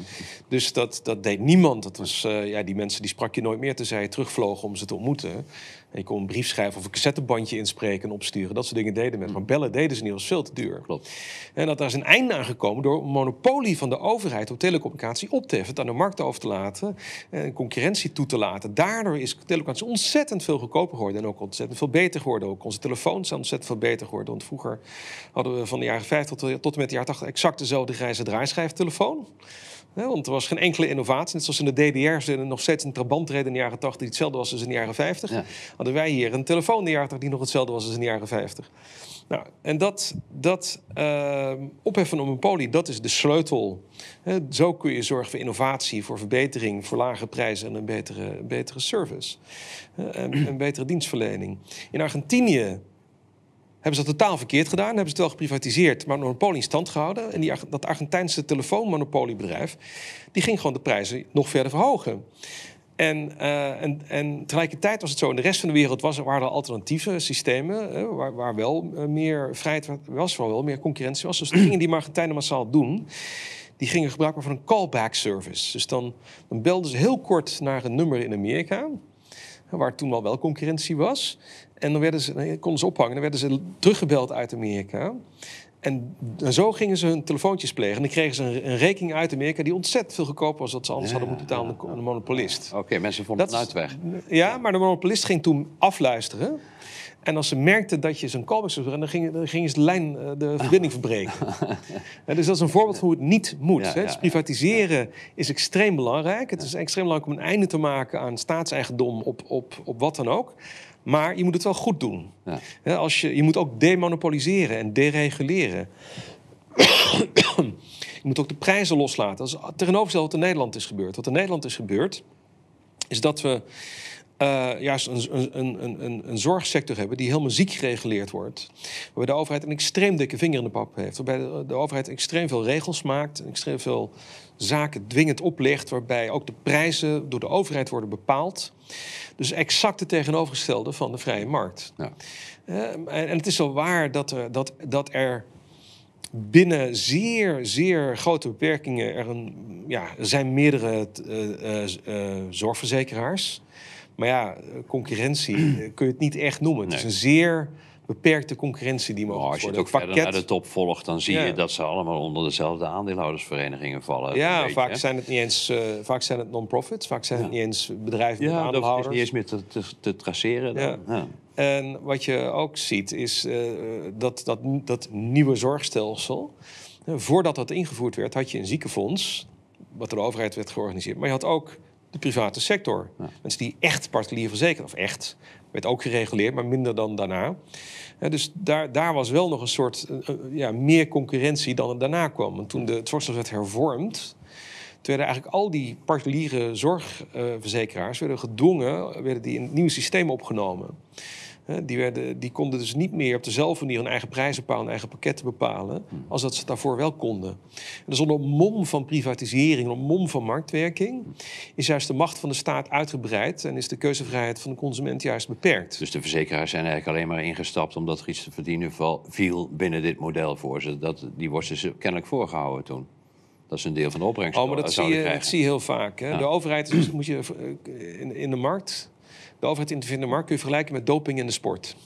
Dus dat, dat deed niemand. Dat was, uh, ja, die mensen die sprak je nooit meer tenzij je terugvlogen om ze te ontmoeten. En je kon een brief schrijven of een cassettebandje inspreken en opsturen. Dat soort dingen deden met. Maar bellen deden ze niet, was veel te duur. Klopt. En dat daar is een einde aan gekomen door een monopolie van de overheid op telecommunicatie op te heffen, het aan de markt over te laten en concurrentie toe te laten. Daardoor is telecommunicatie ontzettend veel goedkoper geworden en ook ontzettend veel beter geworden. Ook onze telefoons zijn ontzettend veel beter geworden. Want vroeger hadden we van de jaren 50 tot, tot en met de jaren 80 exact dezelfde grijze draaischijftelefoon want er was geen enkele innovatie. Net zoals in de DDR er nog steeds een Trabant reden in de jaren 80 die hetzelfde was als in de jaren 50. Hadden wij hier een telefoon in de jaren 80 die nog hetzelfde was als in de jaren 50. Nou, en dat, dat uh, opheffen van een monopolie, dat is de sleutel. zo kun je zorgen voor innovatie, voor verbetering, voor lage prijzen en een betere, betere service. en een betere dienstverlening. In Argentinië hebben ze dat totaal verkeerd gedaan. Hebben ze het wel geprivatiseerd, maar een monopolie in stand gehouden. En die, dat Argentijnse telefoonmonopoliebedrijf... die ging gewoon de prijzen nog verder verhogen. En, uh, en, en tegelijkertijd was het zo, in de rest van de wereld was, waren er alternatieve systemen... Waar, waar, wel uh, meer vrijheid was, waar wel meer concurrentie was. Dus dat gingen die Argentijnen massaal doen. Die gingen gebruik maken van een callback service. Dus dan, dan belden ze heel kort naar een nummer in Amerika waar toen al wel concurrentie was. En dan werden ze, konden ze ophangen. Dan werden ze teruggebeld uit Amerika. En, zo gingen ze hun telefoontjes plegen. En dan kregen ze een, een, rekening uit Amerika die ontzettend veel goedkoper was dan ze anders hadden moeten betalen aan de, monopolist. Oké, mensen vonden het uitweg. Ja, maar de monopolist ging toen afluisteren. En als ze merkten dat je zo'n callback zou dan gingen, dan gingen ze de lijn, eh, de verbinding verbreken. dus dat is een voorbeeld van hoe het niet moet. hè. Dus privatiseren is extreem belangrijk. Het is extreem belangrijk om een einde te maken aan staatseigendom op, op, op wat dan ook. Maar je moet het wel goed doen. Ja. Als je, je moet ook demonopoliseren en dereguleren. je moet ook de prijzen loslaten. Dat is tegenovergesteld wat in Nederland is gebeurd. Wat in Nederland is gebeurd, is dat we uh, juist een, een, een, een, zorgsector hebben die helemaal ziek gereguleerd wordt. Waarbij de overheid een extreem dikke vinger in de pap heeft. Waarbij de, de overheid extreem veel regels maakt, extreem veel zaken dwingend oplegt, waarbij ook de prijzen door de overheid worden bepaald. Dus exact het tegenovergestelde van de vrije markt. Ja. Uh, en, en, het is wel waar dat er, dat, dat er binnen zeer, zeer grote beperkingen er, een, ja, er zijn meerdere uh, uh, zorgverzekeraars. Maar ja, concurrentie kun je het niet echt noemen. Het is een zeer beperkte concurrentie die mogelijk oh, Als je het ook verder naar de top volgt, dan zie je dat ze allemaal onder dezelfde aandeelhoudersverenigingen vallen. Ja, vaak zijn het niet eens, uh, vaak zijn het non-profits, vaak zijn het niet eens bedrijven met aandeelhouders. Ja, is niet eens meer te, te, te traceren. Dan. Ja. En wat je ook ziet is uh, dat, dat dat nieuwe zorgstelsel, uh, voordat dat ingevoerd werd, had je een ziekenfonds, wat door de overheid werd georganiseerd, maar je had ook de private sector. Mensen die echt particulier verzekerd, of echt, werd ook gereguleerd, maar minder dan daarna. dus daar, daar was wel nog een soort uh, ja, meer concurrentie dan er daarna kwam. En toen de, het werd hervormd, toen werden eigenlijk al die particuliere zorgverzekeraars werden gedwongen, werden die in het nieuwe systeem opgenomen. Die, werden, die konden dus niet meer op dezelfde manier hun eigen prijzen bepalen, hun eigen pakketten bepalen, hmm. als dat ze daarvoor wel konden. En dus onder mom van privatisering, onder mom van marktwerking, is juist de macht van de staat uitgebreid en is de keuzevrijheid van de consument juist beperkt. Dus de verzekeraars zijn eigenlijk alleen maar ingestapt omdat er iets te verdienen viel binnen dit model voor ze. Dat, die wordt ze kennelijk voorgehouden toen. Dat is een deel van de opbrengst. Oh, maar dat, zie je, dat zie je heel vaak. Hè? De overheid is, moet je eh, in, in de markt de overheid in de markt kun je vergelijken met doping in de sport.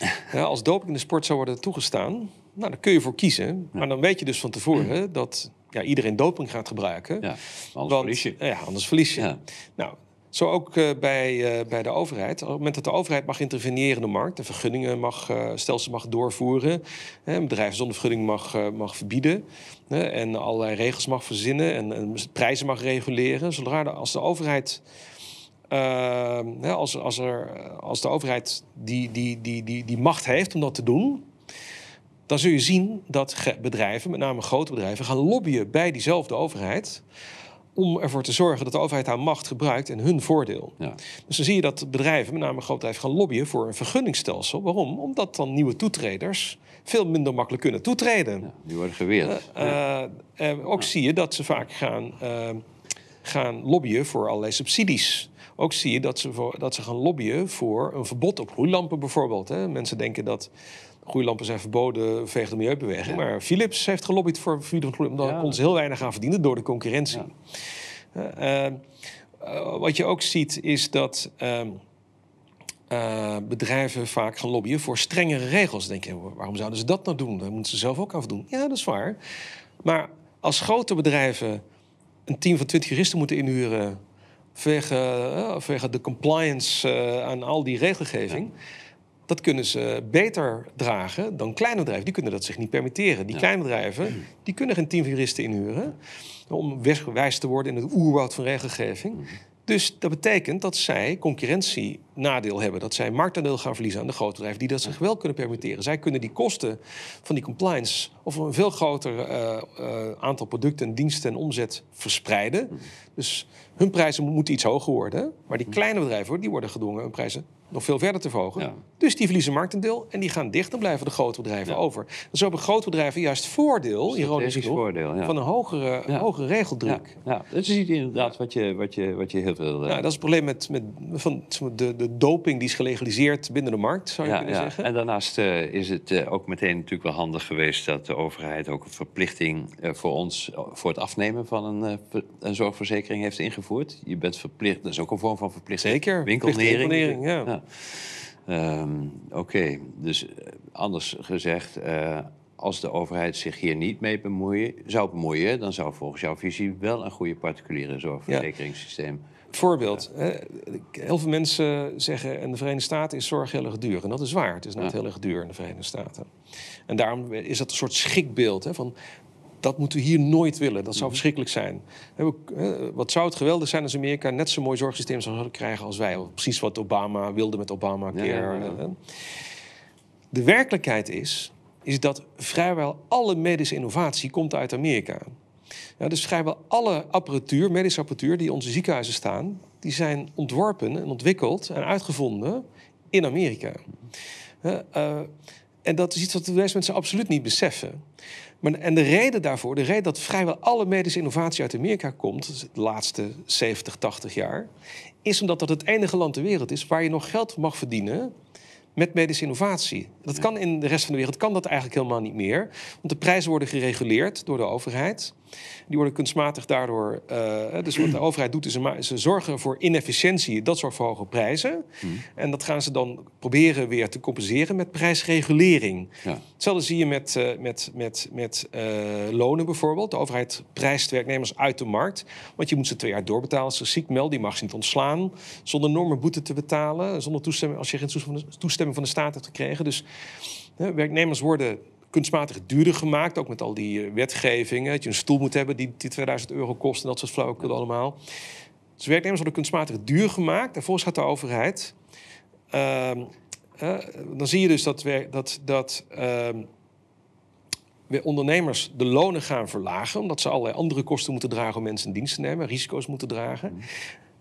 Ja, als doping in de sport zou worden toegestaan, nou, dan kun je voor kiezen. Maar dan weet je dus van tevoren dat ja, iedereen doping gaat gebruiken. Ja, anders verlies je. Ja, anders verlies je. Nou, zo ook uh, bij, uh, bij de overheid. Op het moment dat de overheid mag interveneren in de markt... de vergunningen mag, uh, stelsel mag doorvoeren... Hè, bedrijf zonder vergunning mag, mag verbieden... Hè, en allerlei regels mag verzinnen en, en prijzen mag reguleren. Zodra de, als de overheid Ehm, als, als, er, als de overheid die, die, die, die, die macht heeft om dat te doen, dan zul je zien dat bedrijven, met name grote bedrijven, gaan lobbyen bij diezelfde overheid om ervoor te zorgen dat de overheid haar macht gebruikt in hun voordeel. Ja. Dus dan zie je dat bedrijven, met name grote bedrijven, gaan lobbyen voor een vergunningstelsel. Waarom? Omdat dan nieuwe toetreders veel minder makkelijk kunnen toetreden. Ja, die worden geweerd. Uh, uh, ook zie je dat ze vaak gaan, gaan lobbyen voor allerlei subsidies. Ook zie je dat ze, voor, dat ze gaan lobbyen voor een verbod op gloeilampen bijvoorbeeld. Hè. Mensen denken dat gloeilampen zijn verboden vanwege de milieubeweging. Maar Philips heeft gelobbyd voor verbieden van. Daar kon ze heel weinig aan verdienen door de concurrentie. Uh, wat je ook ziet is dat... Uh, bedrijven vaak gaan lobbyen voor strengere regels. Dan denk je, waarom zouden ze dat nou doen? Daar moeten ze zelf ook afdoen. Ja, dat is waar. Maar als grote bedrijven een team van 20 juristen moeten inhuren vanwege, de compliance uh, aan al die regelgeving. Dat kunnen ze beter dragen dan kleine bedrijven. Die kunnen dat zich niet permitteren. Die kleine bedrijven die kunnen geen team juristen inhuren om weggewijs te worden in het oerwoud van regelgeving. Dus dat betekent dat zij concurrentienadeel hebben. Dat zij marktaandeel gaan verliezen aan de grote bedrijven die dat zich wel kunnen permitteren. Zij kunnen die kosten van die compliance over een veel groter uh, uh, aantal producten en diensten en omzet verspreiden. Mhm. Dus hun prijzen moeten iets hoger worden. Maar die kleine bedrijven die worden gedwongen hun prijzen nog veel verder te verhogen. Dus die verliezen marktendeel en die gaan dicht. Dan blijven de grote bedrijven over. Dus hebben grote bedrijven juist voordeel, ironisch genoeg, voordeel, ja. van een hogere, hogere regeldruk. Ja, dat is inderdaad wat je, wat je, wat je heel veel... Uh... dat is het probleem met, met van de, de doping die is gelegaliseerd binnen de markt, zou je kunnen zeggen. En daarnaast uh, is het uh, ook meteen natuurlijk wel handig geweest... dat de overheid ook een verplichting voor ons... voor het afnemen van een, een zorgverzekering heeft ingevoerd. Je bent verplicht, dat is ook een vorm van verplichting. Zeker, winkelnering. ja. Ehm, oké, dus eh, anders gezegd, uh, als de overheid zich hier niet mee bemoeien, zou bemoeien, dan zou volgens jouw visie wel een goede particuliere zorgverzekeringssysteem. Voorbeeld. Heel veel mensen zeggen in de Verenigde Staten is zorg heel erg duur. En dat is waar. Het is net heel erg duur in de Verenigde Staten. En daarom is dat een soort schrikbeeld. Hè, van dat moeten we hier nooit willen. Dat zou mhm. verschrikkelijk zijn. Wat zou het geweldig zijn als Amerika net zo'n mooi zorgsysteem zou krijgen als wij. Precies wat Obama wilde met Obama. De werkelijkheid is, is dat vrijwel alle medische innovatie komt uit Amerika. Ja, dus vrijwel alle apparatuur, medische apparatuur die in onze ziekenhuizen staan, die zijn ontworpen en ontwikkeld en uitgevonden in Amerika. Uh, en dat is iets wat de meeste mensen absoluut niet beseffen. Maar, en de reden daarvoor, de reden dat vrijwel alle medische innovatie uit Amerika komt, de laatste 70, 80 jaar, is omdat dat het enige land ter wereld is waar je nog geld mag verdienen met medische innovatie. Dat kan in de rest van de wereld kan dat eigenlijk helemaal niet meer. Want de prijzen worden gereguleerd door de overheid. Die worden kunstmatig daardoor. Uh, dus wat de overheid doet, is ze, ze zorgen voor inefficiëntie. Dat zorgt voor hoge prijzen. Hmm. En dat gaan ze dan proberen weer te compenseren met prijsregulering. Ja. Hetzelfde zie je met, uh, met, met, met uh, lonen bijvoorbeeld. De overheid prijst werknemers uit de markt. Want je moet ze twee jaar doorbetalen als ze ziek melden. Die mag ze niet ontslaan. Zonder enorme boete te betalen. Zonder toestemming, als je geen toestemming van de staat hebt gekregen. Dus werknemers worden kunstmatig duurder gemaakt. Ook met al die eh, wetgevingen. Dat je een stoel moet hebben die, die 2000 euro kost en dat soort flauwekul allemaal. Dus werknemers worden kunstmatig duur gemaakt. En volgens gaat de overheid. Uh, dan zie je dus dat, we, dat, dat uh, ondernemers de lonen gaan verlagen. Omdat ze allerlei andere kosten moeten dragen om mensen in dienst te nemen. Risico's moeten dragen.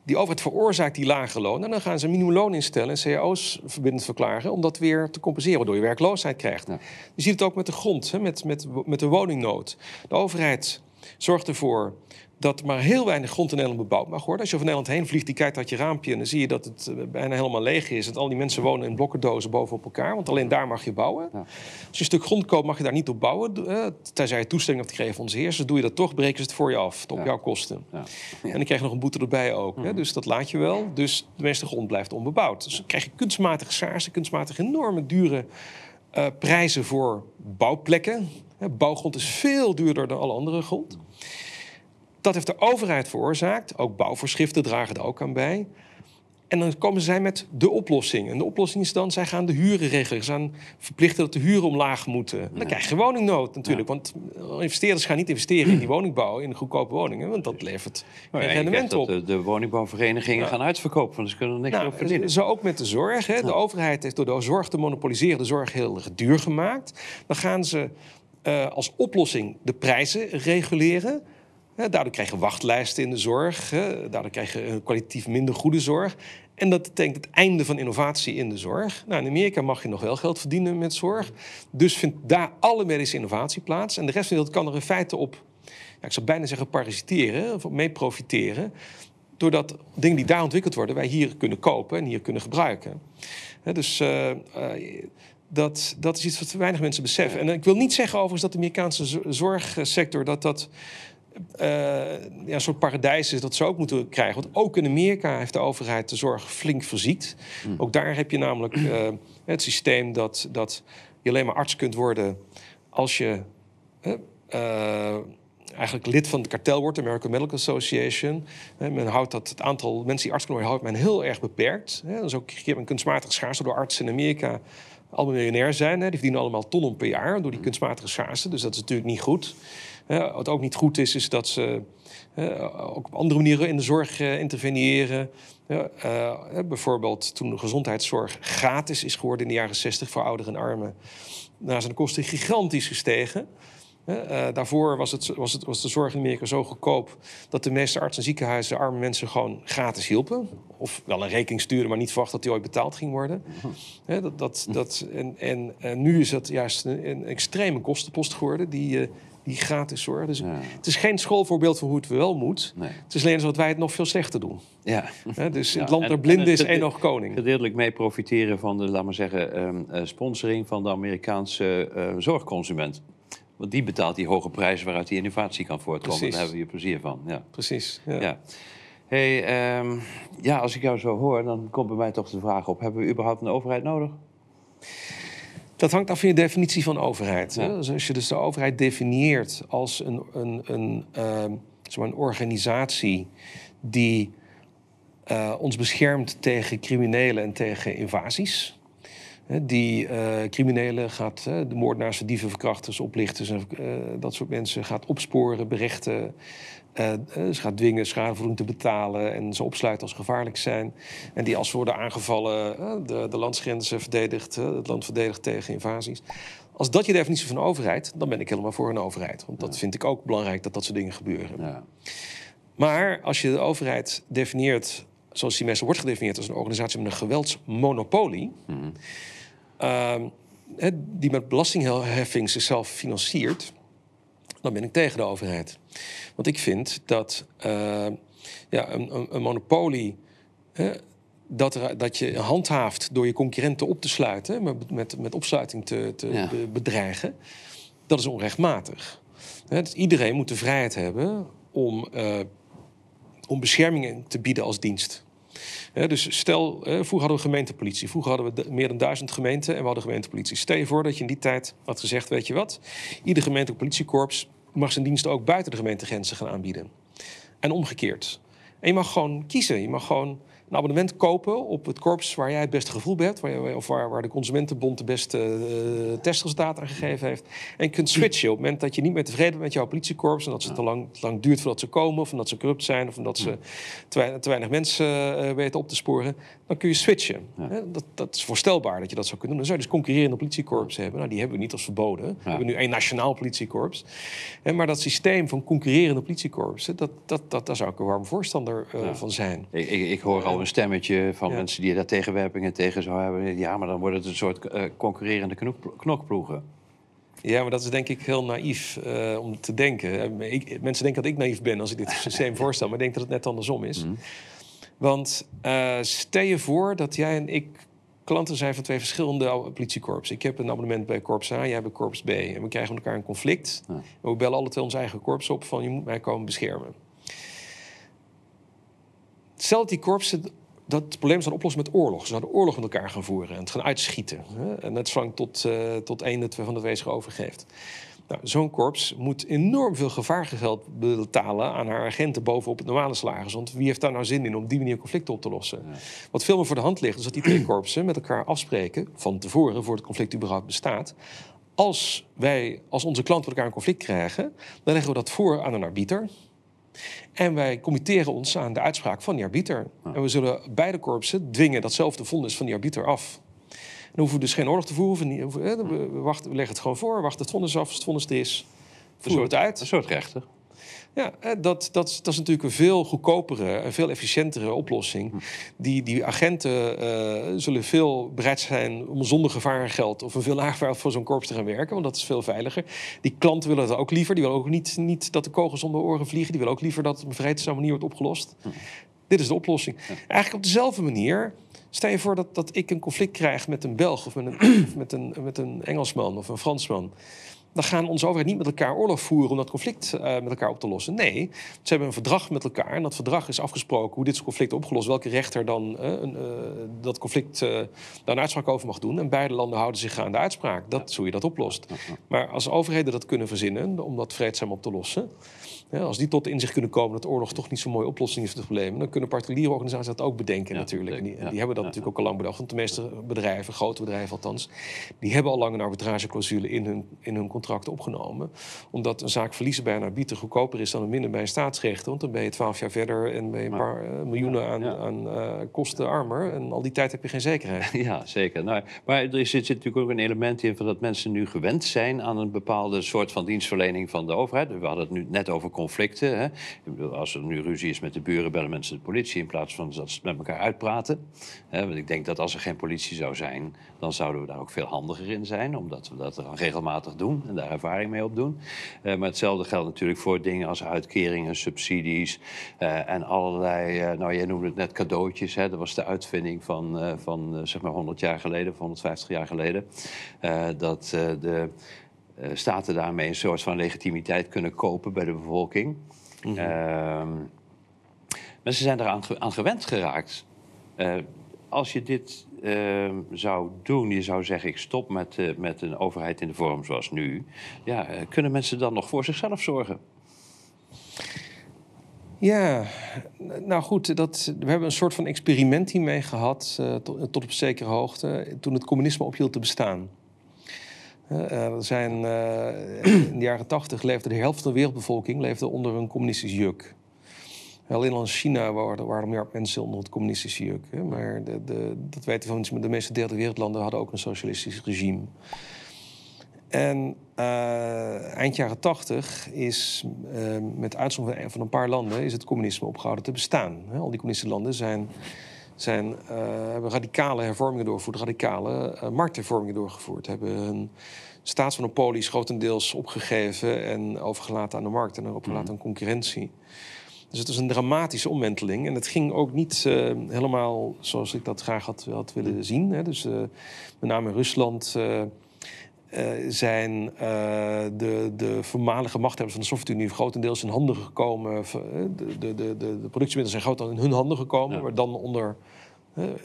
Die overheid veroorzaakt die lage loon. En dan gaan ze minimumloon instellen en cao's verbindend verklaren... om dat weer te compenseren, waardoor je werkloosheid krijgt. Je ziet het ook met de grond, hè, met, met, met de woningnood. De overheid zorgt ervoor dat maar heel weinig grond in Nederland bebouwd mag worden. Als je over Nederland heen vliegt, die kijkt uit je raampje... en dan zie je dat het eh, bijna helemaal leeg is. Dat al die mensen wonen in blokkendozen bovenop elkaar. Want alleen daar mag je bouwen. Ja. Als je een stuk grond koopt, mag je daar niet op bouwen. Uh, tenzij je toestemming hebt gegeven van onze heersers. Doe je dat toch, breken ze het voor je af. Op jouw kosten. Ja. En dan krijg je nog een boete erbij ook. Hè? Mhm. Dus dat laat je wel. Dus de meeste grond blijft onbebouwd. Dus dan krijg je kunstmatige schaarste, kunstmatig enorme dure... Uh, prijzen voor bouwplekken. Bouwgrond is veel duurder dan alle andere grond. Dat heeft de overheid veroorzaakt. Ook bouwvoorschriften dragen er ook aan bij. En dan komen zij met de oplossing. En de oplossing is dan, zij gaan de huren regelen. Ze gaan verplichten dat de huren omlaag moeten. Dan krijg je woningnood natuurlijk. Want investeerders gaan niet investeren in die woningbouw, in goedkope woningen. Want dat levert geen rendement op. De, de woningbouwverenigingen gaan uitverkopen, want ze kunnen er niks nou, op verdienen. Zo ook met de zorg. Hè. De overheid heeft door de zorg te monopoliseren de zorg heel duur gemaakt. Dan gaan ze uh, als oplossing de prijzen reguleren. Daardoor krijg je wachtlijsten in de zorg. Daardoor krijg je kwalitatief minder goede zorg. En dat betekent het einde van innovatie in de zorg. Nou, in Amerika mag je nog wel geld verdienen met zorg. Dus vindt daar alle medische innovatie plaats. En de rest van de wereld kan er in feite op, ja, ik zou bijna zeggen, parasiteren, of mee profiteren. Doordat dingen die daar ontwikkeld worden, wij hier kunnen kopen en hier kunnen gebruiken. dus uh, uh, dat, dat is iets wat weinig mensen beseffen. En ik wil niet zeggen overigens dat de Amerikaanse zorgsector dat dat ja, een soort paradijs is dat ze ook moeten krijgen. Want ook in Amerika heeft de overheid de zorg flink verziekt. Hmm. Ook daar heb je namelijk uh, het systeem dat, dat je alleen maar arts kunt worden als je uh, eigenlijk lid van het kartel wordt, de American Medical Association. men houdt dat het aantal mensen die arts kunnen worden, houdt men heel erg beperkt. Dat is ook een kunstmatige schaarste door artsen in Amerika allemaal miljonair zijn. Hè. Die verdienen allemaal tonnen per jaar door die kunstmatige schaarste. Dus dat is natuurlijk niet goed. Wat ook niet goed is, is dat ze ook op andere manieren in de zorg uh, interveneren. Uh, bijvoorbeeld toen de gezondheidszorg gratis is geworden in de jaren 60 voor ouderen en armen. Daar zijn de kosten gigantisch gestegen. Uh, daarvoor was, het, was, het, was de zorg in Amerika zo goedkoop dat de meeste artsen en ziekenhuizen arme mensen gewoon gratis hielpen. Of wel een rekening sturen, maar niet verwacht dat die ooit betaald ging worden. dat, dat, dat, en, en, nu is dat juist een, extreme kostenpost geworden, die, die gratis zorg. Dus het is geen schoolvoorbeeld van hoe het wel moet. Nee. Het is alleen dat wij het nog veel slechter doen. Ja. dus het land der blinden is één nog koning. Gedeeltelijk mee profiteren van de, laat maar zeggen, um, sponsoring van de Amerikaanse uh, zorgconsument. Want die betaalt die hoge prijzen waaruit die innovatie kan voortkomen. Daar hebben we hier plezier van. Ja. Precies. Ja. ja. Hey, um, ja, als ik jou zo hoor, dan komt bij mij toch de vraag op: hebben we überhaupt een overheid nodig? Dat hangt af van je definitie van overheid. Ja. Dus als je dus de overheid definieert als een, een, een, uh, een organisatie die uh, ons beschermt tegen criminelen en tegen invasies die uh, criminelen gaat, de moordenaars, dieven, verkrachters, oplichters en uh, dat soort mensen gaat opsporen, berechten. Ze gaat dwingen schadevergoeding te betalen en ze opsluiten als gevaarlijk zijn. En die als ze worden aangevallen de, de landsgrenzen verdedigt, het land verdedigt tegen invasies. Als dat je definitie van overheid, dan ben ik helemaal voor een overheid. Want dat vind ik ook belangrijk dat dat soort dingen gebeuren. Ja. Maar als je de overheid definieert zoals die mensen wordt gedefinieerd als een organisatie met een geweldsmonopolie. Mm uh, die met belastingheffing zichzelf financiert, dan ben ik tegen de overheid. Want ik vind dat uh, ja, een, een, monopolie. dat, er, dat je handhaaft door je concurrenten op te sluiten, met, met, met opsluiting te, te bedreigen, dat is onrechtmatig. dus iedereen moet de vrijheid hebben om, uh, om bescherming te bieden als dienst dus stel, vroeger hadden we gemeentepolitie. Vroeger hadden we meer dan duizend gemeenten en we hadden gemeentepolitie. Stel je voor dat je in die tijd had gezegd, weet je wat... ieder gemeentelijk politiekorps mag zijn diensten ook buiten de gemeentegrenzen gaan aanbieden. En omgekeerd. En je mag gewoon kiezen. Je mag gewoon een abonnement kopen op het korps waar jij het beste gevoel bij hebt. Waar, of waar, waar de Consumentenbond de beste uh, testresultaten aan gegeven heeft. En je kunt switchen op het moment dat je niet meer tevreden bent met jouw politiekorps. En dat het te lang, te lang duurt voordat ze komen. Of omdat ze corrupt zijn. Of omdat ze te, te weinig mensen uh, weten op te sporen. Dan kun je switchen. Dat, dat is voorstelbaar dat je dat zou kunnen doen. Dan zou je dus concurrerende politiekorps hebben. Nou, die hebben we niet als verboden. We hebben nu één nationaal politiekorps. Maar dat systeem van concurrerende politiekorpsen, dat, dat, dat, daar zou ik een warm voorstander uh, van zijn. Ik, ik, ik hoor al een stemmetje van mensen die daar tegenwerpingen tegen zou hebben. Ja, maar dan wordt het een soort uh, concurrerende knok, knokploegen. Ja, maar dat is denk ik heel naïef uh, om te denken. Ik, mensen denken dat ik naïef ben als ik dit systeem voorstel, maar ik denk dat het net andersom is. Mm. Want stel je voor dat jij en ik klanten zijn van twee verschillende politiekorps. Ik heb een abonnement bij Korps A, jij hebt bij Korps B. En we krijgen met elkaar een conflict. Ja. we bellen alle twee ons eigen korps op van je moet mij komen beschermen. Stel dat die korpsen dat probleem zou oplossen met oorlog. Ze zouden oorlog met elkaar gaan voeren en het gaan uitschieten. Hè? Net zolang tot, uh, tot één van de wezen overgeeft. Nou, Zo'n korps moet enorm veel gevaargeld betalen aan haar agenten bovenop het normale salaris. Want wie heeft daar nou zin in om op die manier conflicten op te lossen? Wat veel meer voor de hand ligt, is dat die twee korpsen met elkaar afspreken van tevoren, voor het conflict überhaupt bestaat. Als wij, als onze klanten met elkaar een conflict krijgen, dan leggen we dat voor aan een arbiter. En wij committeren ons aan de uitspraak van die arbiter. En we zullen beide korpsen dwingen datzelfde vonnis van die arbiter af. Dan hoeven we dus geen oorlog te voeren. We, wachten, we leggen het gewoon voor, wachten het vonnis af. Als het vonnis er is, voeren het uit. Een soort rechter. Ja, dat, dat, dat is natuurlijk een veel goedkopere en veel efficiëntere oplossing. Hm. Die, die agenten uh, zullen veel bereid zijn om zonder gevarengeld of een veel lager voor zo'n korps te gaan werken, want dat is veel veiliger. Die klanten willen het ook liever. Die willen ook niet, niet dat de kogels om de oren vliegen. Die willen ook liever dat het op een vreedzame manier wordt opgelost. Hm. Dit is de oplossing. Eigenlijk op dezelfde manier. Stel je voor dat, dat ik een conflict krijg met een Belg of met een, met een, met een Engelsman of een Fransman dan gaan onze overheid niet met elkaar oorlog voeren om dat conflict uh, met elkaar op te lossen. Nee, ze hebben een verdrag met elkaar en dat verdrag is afgesproken hoe dit conflict opgelost, welke rechter dan uh, uh, dat conflict daar een uitspraak over mag doen. En beide landen houden zich aan de uitspraak. Dat is hoe je dat oplost. Maar als overheden dat kunnen verzinnen om dat vreedzaam op te lossen, ja, als die tot inzicht kunnen komen dat oorlog toch niet zo'n mooie oplossing is voor het probleem, dan kunnen particuliere organisaties dat ook bedenken natuurlijk. En die, die, hebben dat natuurlijk ook al lang bedacht. Want de meeste bedrijven, grote bedrijven althans, die hebben al lang een arbitrageclausule in hun, in hun contract opgenomen. Omdat een zaak verliezen bij een arbiter goedkoper is dan een minder bij een staatsrechter. Want dan ben je twaalf jaar verder en ben je een paar uh, miljoenen aan, aan uh, kosten armer. En al die tijd heb je geen zekerheid. Ja, zeker. Nou, maar er zit, zit natuurlijk ook een element in van dat mensen nu gewend zijn aan een bepaalde soort van dienstverlening van de overheid. We hadden het nu net over conflicten. Hè. Als er nu ruzie is met de buren, bellen mensen de politie in plaats van dat ze met elkaar uitpraten. Hè, want ik denk dat als er geen politie zou zijn, dan zouden we daar ook veel handiger in zijn, omdat we dat dan regelmatig doen en daar ervaring mee opdoen. Uh, maar hetzelfde geldt natuurlijk voor dingen als uitkeringen, subsidies uh, en allerlei, uh, nou jij noemde het net cadeautjes, hè, dat was de uitvinding van, van zeg maar 100 jaar geleden, of 150 jaar geleden, dat de staten daarmee een soort van legitimiteit kunnen kopen bij de bevolking. Mm -hmm. mensen zijn eraan aan gewend geraakt. Uh, als je dit uh, zou doen, je zou zeggen: ik stop met, uh, met een overheid in de vorm zoals nu. Ja, kunnen mensen dan nog voor zichzelf zorgen? Ja, nou goed, dat, we hebben een soort van experiment hiermee gehad, tot, tot op zekere hoogte, toen het communisme ophield te bestaan. Uh, zijn, uh, in de jaren tachtig leefde de helft van de wereldbevolking leefde onder een communistisch juk. Alleen al in China waren, waren meer mensen onder het communistische juk. Hè? Maar de, de, dat weten we van de meeste derde wereldlanden hadden ook een socialistisch regime. En uh, eind jaren tachtig is, met uitzondering van een paar landen, is het communisme opgehouden te bestaan. Al die communistische landen zijn zijn, uh, hebben radicale hervormingen doorgevoerd, radicale uh, markthervormingen doorgevoerd. Hebben hun staatsmonopolies grotendeels opgegeven en overgelaten aan de markt en overgelaten mhm. aan concurrentie. Dus het is een dramatische omwenteling. En het ging ook niet uh, helemaal zoals ik dat graag had, had willen mhm. zien. Hè. Dus met name Rusland zijn uh, de, de voormalige machthebbers van de Sovjet-Unie grotendeels in handen gekomen. De, de, de, de, productiemiddelen zijn groot in hun handen gekomen, ja. maar dan onder.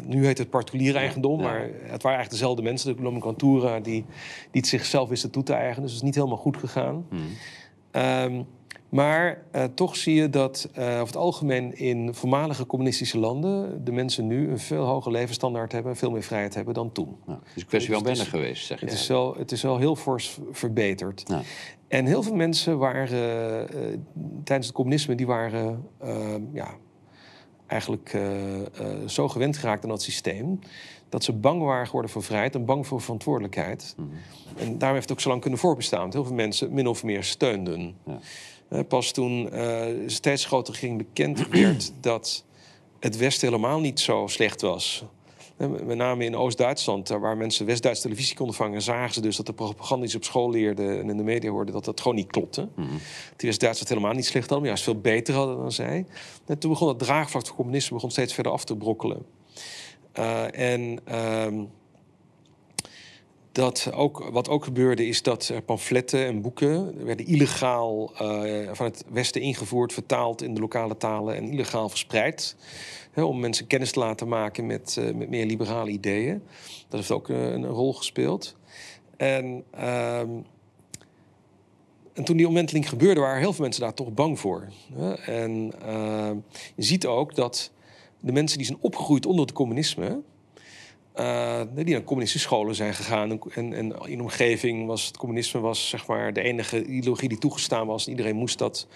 Nu heet het particulier eigendom, ja, ja. maar het waren eigenlijk dezelfde mensen, de nomenklatura, die, die het zichzelf wisten toe te eigenen. Dus het is niet helemaal goed gegaan. Hmm. Um, Maar uh, toch zie je dat uh, over het algemeen in voormalige communistische landen de mensen nu een veel hoger levensstandaard hebben, veel meer vrijheid hebben dan toen. Nou, het is een kwestie van wennen geweest, zeg je. Het is, wel, het is wel heel fors verbeterd. Ja. En heel veel mensen waren uh, tijdens het communisme, die waren ja, eigenlijk zo gewend geraakt aan dat systeem dat ze bang waren geworden voor vrijheid en bang voor verantwoordelijkheid. Mhm. En daarom heeft het ook zo lang kunnen voorbestaan. Heel veel mensen min of meer steunden. Ja. Eh, pas toen uh, steeds groter ging bekend werd dat het Westen helemaal niet zo slecht was. Uh, met name in Oost-Duitsland, waar mensen West-Duitse televisie konden vangen, zagen ze dus dat de propaganda die ze op school leerden en in de media hoorden, dat dat gewoon niet klopte. Mm -hmm. Die West-Duitsers helemaal niet slecht hadden, maar juist veel beter hadden dan zij. En toen begon het draagvlak van communisme begon steeds verder af te brokkelen. en ehm, dat ook, wat ook gebeurde is dat pamfletten en boeken werden illegaal uh, van het Westen ingevoerd, vertaald in de lokale talen en illegaal verspreid. Hè, om mensen kennis te laten maken met, uh, met meer liberale ideeën. Dat heeft ook uh, een rol gespeeld. En, ehm, en toen die omwenteling gebeurde, waren heel veel mensen daar toch bang voor. Hè? En je ziet ook dat de mensen die zijn opgegroeid onder het communisme uh, die naar communistische scholen zijn gegaan. En, en in de omgeving was het communisme was, zeg maar, de enige ideologie die toegestaan was. En iedereen moest dat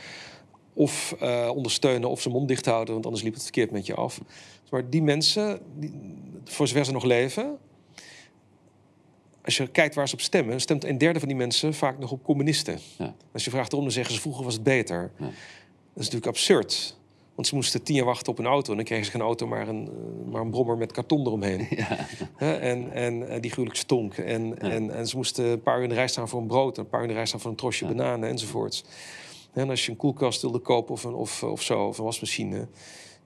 of uh, ondersteunen of zijn mond dicht houden, want anders liep het verkeerd met je af. Maar die mensen, die, voor zover ze nog leven, als je kijkt waar ze op stemmen, stemt een derde van die mensen vaak nog op communisten. Ja. Als je vraagt waarom, dan zeggen ze vroeger was het beter. Ja. Dat is natuurlijk absurd. Want ze moesten tien jaar wachten op een auto. En dan kregen ze geen auto, maar een, eh, maar een brommer met karton eromheen. Ja. en, en eh, die gruwelijk stonk. En, en, en ze moesten een paar uur in de rij staan voor een brood. Een paar uur in de rij staan voor een trosje bananen enzovoorts. En als je een koelkast wilde kopen of, een, of, of zo, of een wasmachine...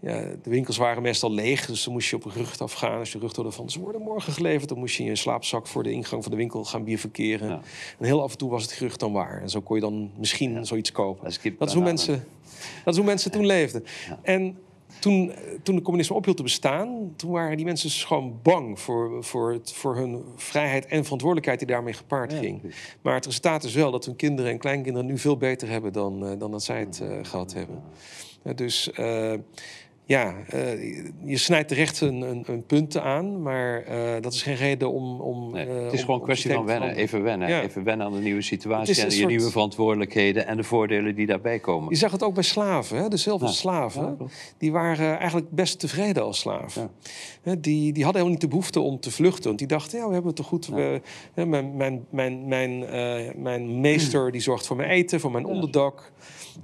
Ja, de winkels waren meestal leeg, dus dan moest je op een rug afgaan. Als je rug hoorde van ze worden morgen geleverd, dan moest je in je slaapzak voor de ingang van de winkel gaan bierverkeren. Ja. En heel af en toe was het gerucht dan waar. En zo kon je dan misschien zoiets kopen. Dat is hoe mensen dat is hoe mensen toen leefden. En toen, toen de communisme ophield te bestaan, toen waren die mensen dus gewoon bang voor, voor, het, voor hun vrijheid en verantwoordelijkheid die daarmee gepaard ging. Maar het resultaat is wel dat hun kinderen en kleinkinderen nu veel beter hebben dan, uh, dan dat zij het uh, gehad hebben. Dus ja, uh, je snijdt terecht een, een, een punt aan, maar uh, dat is geen reden om. om nee, uh, het is gewoon een kwestie van wennen, even wennen. Ja. Even wennen aan de nieuwe situatie en je soort... nieuwe verantwoordelijkheden en de voordelen die daarbij komen. Je zag het ook bij slaven, hè? ja. slaven, die waren eigenlijk best tevreden als slaaf. Die, die hadden helemaal niet de behoefte om te vluchten, want die dachten, ja, we hebben het toch goed. We, mijn, mijn, mijn, mijn, mijn meester die zorgt voor mijn eten, voor mijn onderdak.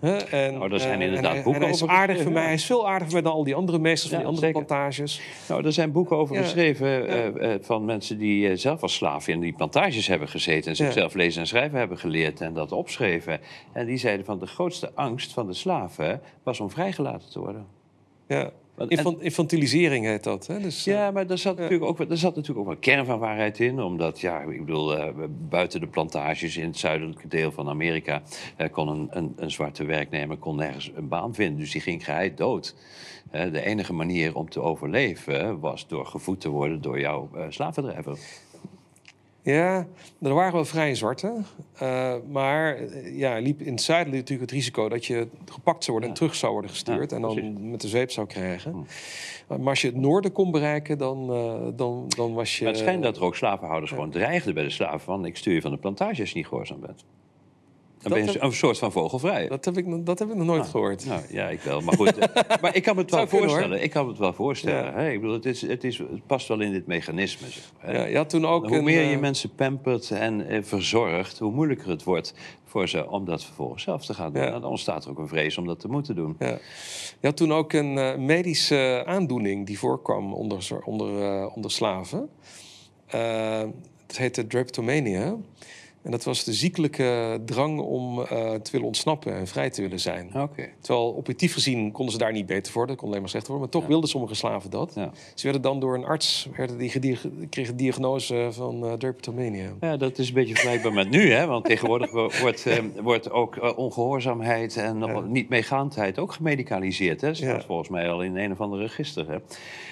En, nou, er zijn inderdaad en, boeken en hij is aardig voor mij. Hij is veel aardiger voor mij dan al die andere meesters van die andere zeker. plantages. Nou, er zijn boeken over geschreven uh, uh, van mensen die uh, zelf als slaaf in die plantages hebben gezeten. En zichzelf lezen en schrijven hebben geleerd en dat opschreven. En die zeiden van de grootste angst van de slaven was om vrijgelaten te worden. Ja. Infant, infantilisering heet dat. Hè? Dus, ja, maar daar zat, ja. natuurlijk ook, daar zat natuurlijk ook wel een kern van waarheid in. Omdat, ja, ik bedoel, uh, buiten de plantages in het zuidelijke deel van Amerika... Uh, kon een, een, een, zwarte werknemer kon nergens een baan vinden. Dus die ging geheid dood. De enige manier om te overleven was door gevoed te worden door jouw slavendrijver. Ja, er waren wel vrij zwarte. Uh, maar eh, ja, liep in het zuiden natuurlijk het risico dat je gepakt zou worden en terug zou worden gestuurd. en dan met de zweep zou krijgen. Hm. Maar als je het noorden kon bereiken, dan, uh, dan, dan was je. Maar het schijnt dat er ook slavenhouders gewoon dreigden bij de slaven: van ik stuur je van de plantage als je niet gehoorzaam bent. Dan ben je een soort van vogelvrij. Dat heb ik, dat heb ik nog nooit nou, gehoord. Nou, ja, ik wel. Maar goed, maar ik kan me het wel voorstellen. ik kan het wel voorstellen. Ja. Ik bedoel, het, is, het, is, het past wel in dit mechanisme. Zeg, ja, ja, toen ook hoe een, meer je uh... mensen pampert en uh, verzorgt, hoe moeilijker het wordt voor ze om dat vervolgens zelf te gaan doen. Ja. Dan ontstaat er ook een vrees om dat te moeten doen. Ja. Je had toen ook een uh, medische aandoening die voorkwam onder, onder, onder slaven. het heette drapetomania. En dat was de ziekelijke drang om uh, te willen ontsnappen en vrij te willen zijn. Okay. Terwijl objectief gezien konden ze daar niet beter worden, kon alleen maar slechter worden. Maar toch ja. wilden sommige slaven dat. Ja. Ze werden dan door een arts, werden die kregen de diagnose van uh. Ja, dat is een beetje vergelijkbaar met nu, hè? Want tegenwoordig wordt, uh, wordt ook ongehoorzaamheid en ja. niet meegaandheid ook gemedicaliseerd. Hè? Dat staat volgens mij al in een of andere register. Hè?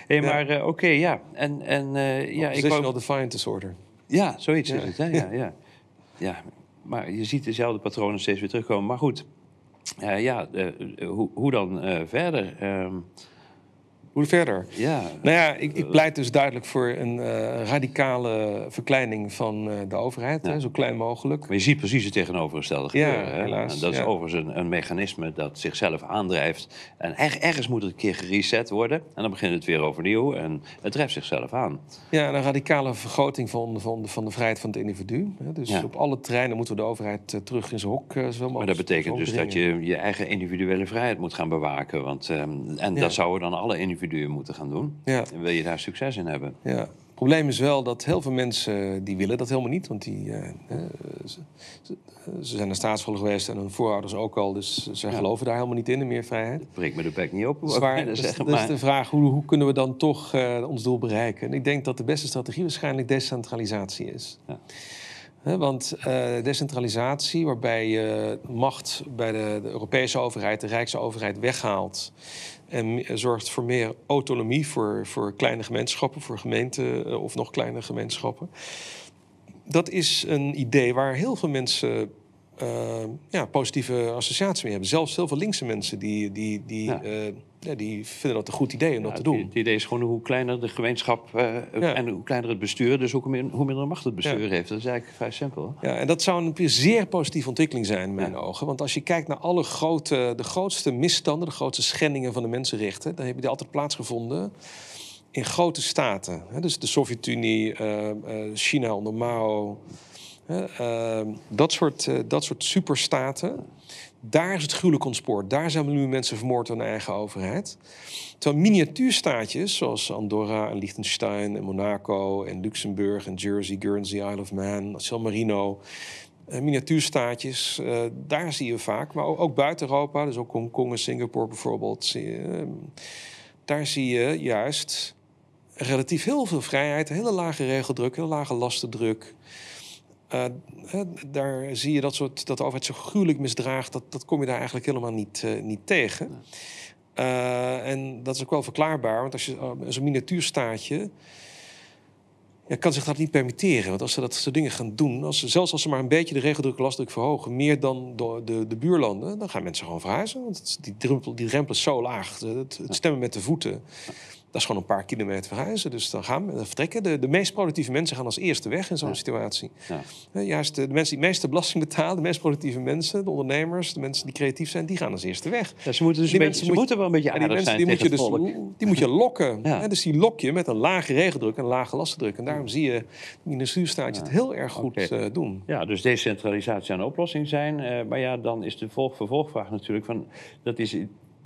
Hey, maar oké, okay, ja. En, en, ja, ik wou... defiant disorder. Ja, zoiets is het. Hè? Ja, ja ja, maar je ziet dezelfde patronen steeds weer terugkomen. Maar goed, ja, hoe, hoe dan verder? Ehm, hoe verder? Ja. Nou ja, ik, ik pleit dus duidelijk voor een uh, radicale verkleining van uh, de overheid, hè, zo klein mogelijk. Maar je ziet precies het tegenovergestelde gebeuren. Ja, helaas, en dat is overigens een, een, mechanisme dat zichzelf aandrijft. En er, ergens moet het een keer gereset worden. En dan begint het weer overnieuw en het drijft zichzelf aan. Ja, een radicale vergroting van, van, de, van de vrijheid van het individu. Hè. Dus op alle terreinen moeten we de overheid uh, terug in zijn hok zo Maar dat betekent dus dat je je eigen individuele vrijheid moet gaan bewaken. Want, um, en dat zouden dan alle individuen moeten gaan doen. Ja. En wil je daar succes in hebben. Ja. Het probleem is wel dat heel veel mensen die willen dat helemaal niet. Want die, uh, ze, ze, zijn naar staatsscholden geweest en hun voorouders ook al. Dus ze geloven daar helemaal niet in, in meer vrijheid. Breek me de bek niet op. Zwaar, dus, dus, dus de vraag, hoe, hoe, kunnen we dan toch uh, ons doel bereiken? En ik denk dat de beste strategie waarschijnlijk decentralisatie is. Ja. Want uh, decentralisatie, waarbij je macht bij de, de, Europese overheid, de Rijksoverheid weghaalt. En zorgt voor meer autonomie voor, voor kleine gemeenschappen, voor gemeenten eh, of nog kleinere gemeenschappen. Dat is een idee waar heel veel mensen uh, ja, positieve associaties mee hebben. Zelfs heel veel linkse mensen die, die, die, ja. Uh, ja, die vinden dat een goed idee om dat te doen. Het idee is gewoon hoe kleiner de gemeenschap uh, en hoe kleiner het bestuur, dus hoe, meer, hoe minder macht het bestuur heeft. Dat is eigenlijk vrij simpel. Ja, en dat zou een zeer positieve ontwikkeling zijn in mijn ogen. Want als je kijkt naar alle grote, de grootste misstanden, de grootste schendingen van de mensenrechten, dan heb je die altijd plaatsgevonden in grote staten. Dus de Sovjet-Unie, China onder Mao. Ehm, dat, soort, dat soort superstaten, daar is het gruwelijk ontspoord. Daar zijn miljoenen mensen vermoord door hun eigen overheid. Terwijl miniatuurstaatjes zoals Andorra en Liechtenstein en Monaco en Luxemburg en Jersey, Guernsey, Isle of Man, San Marino... Uh, miniatuurstaatjes, uh, daar zie je vaak, maar ook, buiten Europa, dus ook Hongkong en Singapore bijvoorbeeld, ehm, daar zie je juist relatief heel veel vrijheid, hele lage regeldruk, hele lage lastendruk. Uh, daar zie je dat, soort, dat de overheid zo gruwelijk misdraagt, dat, dat kom je daar eigenlijk helemaal niet, uh, niet tegen. Uh, en dat is ook wel verklaarbaar, want als je zo'n miniatuurstaatje. Ja, kan zich dat niet permitteren. Want als ze dat soort dingen gaan doen, als ze, zelfs als ze maar een beetje de regeldruk lastdruk verhogen, meer dan de, de, de buurlanden, dan gaan mensen gewoon verhuizen. Want die, drempel, die drempel is zo laag. Het, het stemmen met de voeten. Dat is gewoon een paar kilometer verhuizen. Dus dan gaan we vertrekken. De, de meest productieve mensen gaan als eerste weg in zo'n situatie. Ja. Juist de, de, mensen die het meeste belasting betalen, de meest productieve mensen, de ondernemers, de mensen die creatief zijn, die gaan als eerste weg. Ja, ze moeten, dus die mensen moet, moeten wel een beetje aardig die mensen, die moet je dus, Die moet je lokken. Ja. dus die lok je met een lage regeldruk en een lage lastendruk. En daarom zie je in de stuurstaatje het heel erg goed okay. uh, doen. Ja, dus decentralisatie aan de oplossing zijn. Uh, maar ja, dan is de vervolgvraag natuurlijk van... dat is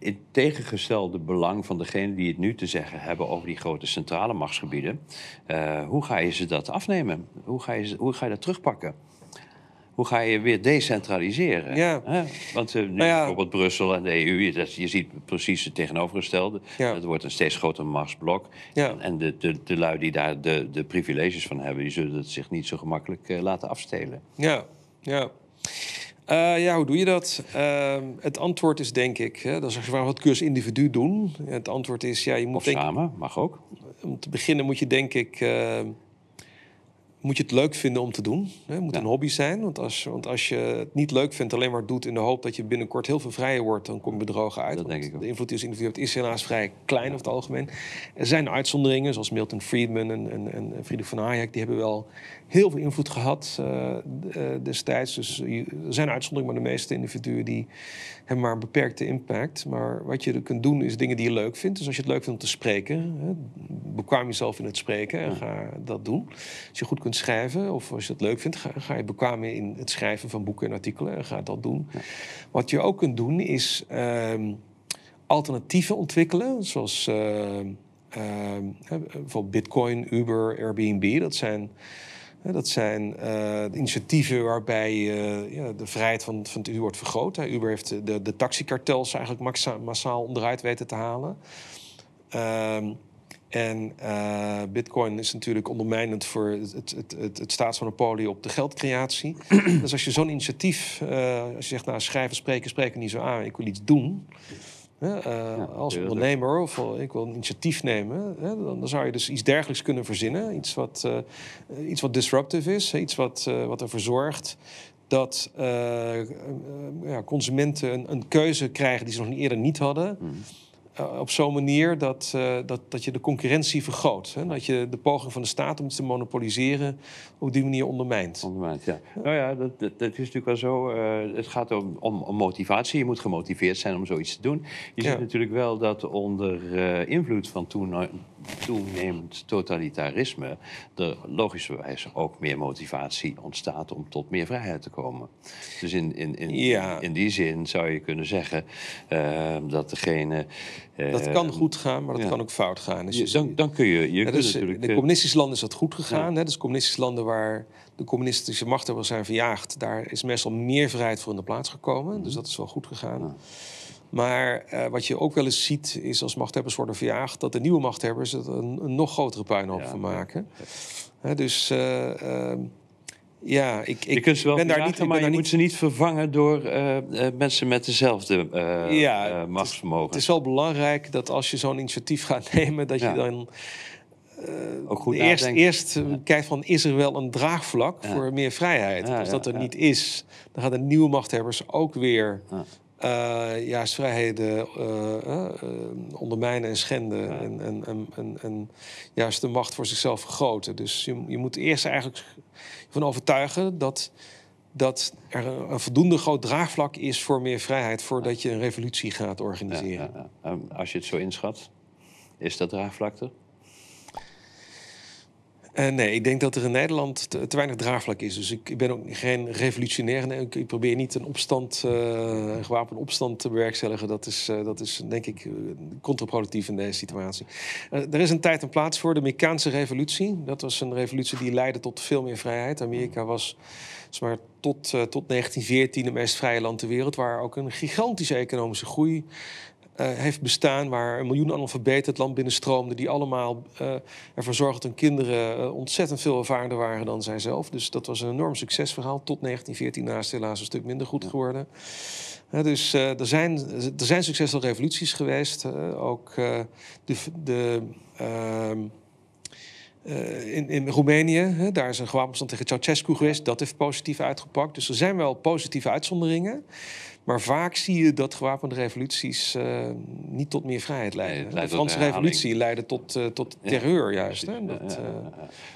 het tegengestelde belang van degenen die het nu te zeggen hebben over die grote centrale machtsgebieden. Uh, hoe ga je ze dat afnemen? Hoe ga je, hoe ga je dat terugpakken? Hoe ga je weer decentraliseren? Ja. Want uh, nu nou ja. bijvoorbeeld Brussel en de EU, dat, je ziet precies het tegenovergestelde. Ja. Het wordt een steeds groter machtsblok. Ja. En de, de, de lui die daar de, de privileges van hebben, die zullen het zich niet zo gemakkelijk uh, laten afstelen. Ja, ja. Uh, ja, hoe doe je dat? Uh, het antwoord is denk ik, hè, dat is waar wat cursus individu doen. Het antwoord is, ja, je moet... Of denk, samen, mag ook. Om te beginnen moet je denk ik... Uh, moet je het leuk vinden om te doen. Het moet een hobby zijn. Want als, want als je het niet leuk vindt, alleen maar doet in de hoop dat je binnenkort heel veel vrijer wordt, dan kom je bedrogen uit. Dat denk ik ook. De invloed die individu is helaas vrij klein over het algemeen. Er zijn uitzonderingen, zoals Milton Friedman en, en, en Friedrich van Hayek, die hebben wel heel veel invloed gehad uh, destijds. Dus er zijn uitzonderingen, maar de meeste individuen die hebben maar een beperkte impact. Maar wat je kunt doen is dingen die je leuk vindt. Dus als je het leuk vindt om te spreken, hè, bekwaam jezelf in het spreken en ga dat doen. Als je goed kunt schrijven of als je het leuk vindt, ga, ga je bekwamen in het schrijven van boeken en artikelen en ga dat doen. Wat je ook kunt doen is uh, alternatieven ontwikkelen, zoals uh, bijvoorbeeld Bitcoin, Uber, Airbnb. Dat zijn dat zijn uh, initiatieven waarbij uh, ja, de vrijheid van, van het wordt vergroot. Uber heeft de, de taxikartels eigenlijk massaal onderuit weten te halen. Uh, en uh, bitcoin is natuurlijk ondermijnend voor het, het, het, het, staatsmonopolie op de geldcreatie. dus als je zo'n initiatief, als je zegt, nou schrijven, spreken, spreken niet zo aan, ik wil iets doen. Uh, als ondernemer of ik wil een initiatief nemen, hè, dan, zou je dus iets dergelijks kunnen verzinnen. Iets wat, uh, iets wat disruptive is, iets wat, uh, wat ervoor zorgt dat ja, ja, consumenten een, een, keuze krijgen die ze nog niet eerder niet hadden. Mhm. Eh, op zo'n manier dat, uh, dat, dat je de concurrentie vergroot. Hè? Dat je de poging van de staat om het te monopoliseren op die manier ondermijnt. Ondermijnt, ja. Nou ja, dat, dat, dat is natuurlijk wel zo. Uh, het gaat om, om, om, motivatie. Je moet gemotiveerd zijn om zoiets te doen. Je ziet natuurlijk wel dat onder invloed van toen, toenemend totalitarisme... er logischerwijs ook meer motivatie ontstaat om tot meer vrijheid te komen. Dus in, in, in, in die zin zou je kunnen zeggen dat degene dat kan goed gaan, maar dat kan ook fout gaan. Dus dan, dan kun je... je dus, in de communistische landen is dat goed gegaan. Hè? Dus communistische landen waar de communistische machthebbers zijn verjaagd... daar is meestal meer vrijheid voor in de plaats gekomen. Mhm. Dus dat is wel goed gegaan. Maar uh, wat je ook wel eens ziet, is als machthebbers worden verjaagd... dat de nieuwe machthebbers er een, een nog grotere puinhoop van maken. dus... Uh, ja, ik, ik je kunt ze wel ben daar niet, maar je niet... moet ze niet vervangen door uh, uh, mensen met dezelfde uh, ja, machtsvermogen. Het is, wel belangrijk dat als je zo'n initiatief gaat nemen, dat je dan ook goed eerst, eerst ja. kijkt van is er wel een draagvlak voor meer vrijheid. Als dat er niet is, dan gaan de nieuwe machthebbers ook weer juist vrijheden ondermijnen en schenden. En, en, en, en, juist de macht voor zichzelf vergroten. Dus je, je moet eerst eigenlijk van overtuigen dat, dat er een voldoende groot draagvlak is voor meer vrijheid voordat je een revolutie gaat organiseren. Ja, Als je het zo inschat, is dat draagvlak er? Uh, nee, ik denk dat er in Nederland te, weinig draagvlak is. Dus ik, ben ook geen revolutionair. Nee, ik, probeer niet een opstand, een gewapende opstand te bewerkstelligen. Dat is, uh, dat is denk ik contraproductief in deze situatie. er is een tijd en plaats voor de Amerikaanse revolutie. Dat was een revolutie die leidde tot veel meer vrijheid. Amerika was maar, tot, tot 1914 het meest vrije land ter wereld... waar ook een gigantische economische groei heeft bestaan waar een miljoen analfabeten het land binnenstroomden, die allemaal uh, ervoor zorgden dat hun kinderen uh, ontzettend veel ervarender waren dan zijzelf. Dus dat was een enorm succesverhaal. Tot 1914 naast helaas een stuk minder goed geworden. dus er, zijn, er zijn succesvolle revoluties geweest. ook de. de ehm, in, in Roemenië, hè, daar is een gewapenstand tegen Ceausescu geweest. Dat heeft positief uitgepakt. Dus er zijn wel positieve uitzonderingen. Maar vaak zie je dat gewapende revoluties uh, niet tot meer vrijheid leiden. de Franse revolutie leidde tot, uh, tot terreur juist. Uh,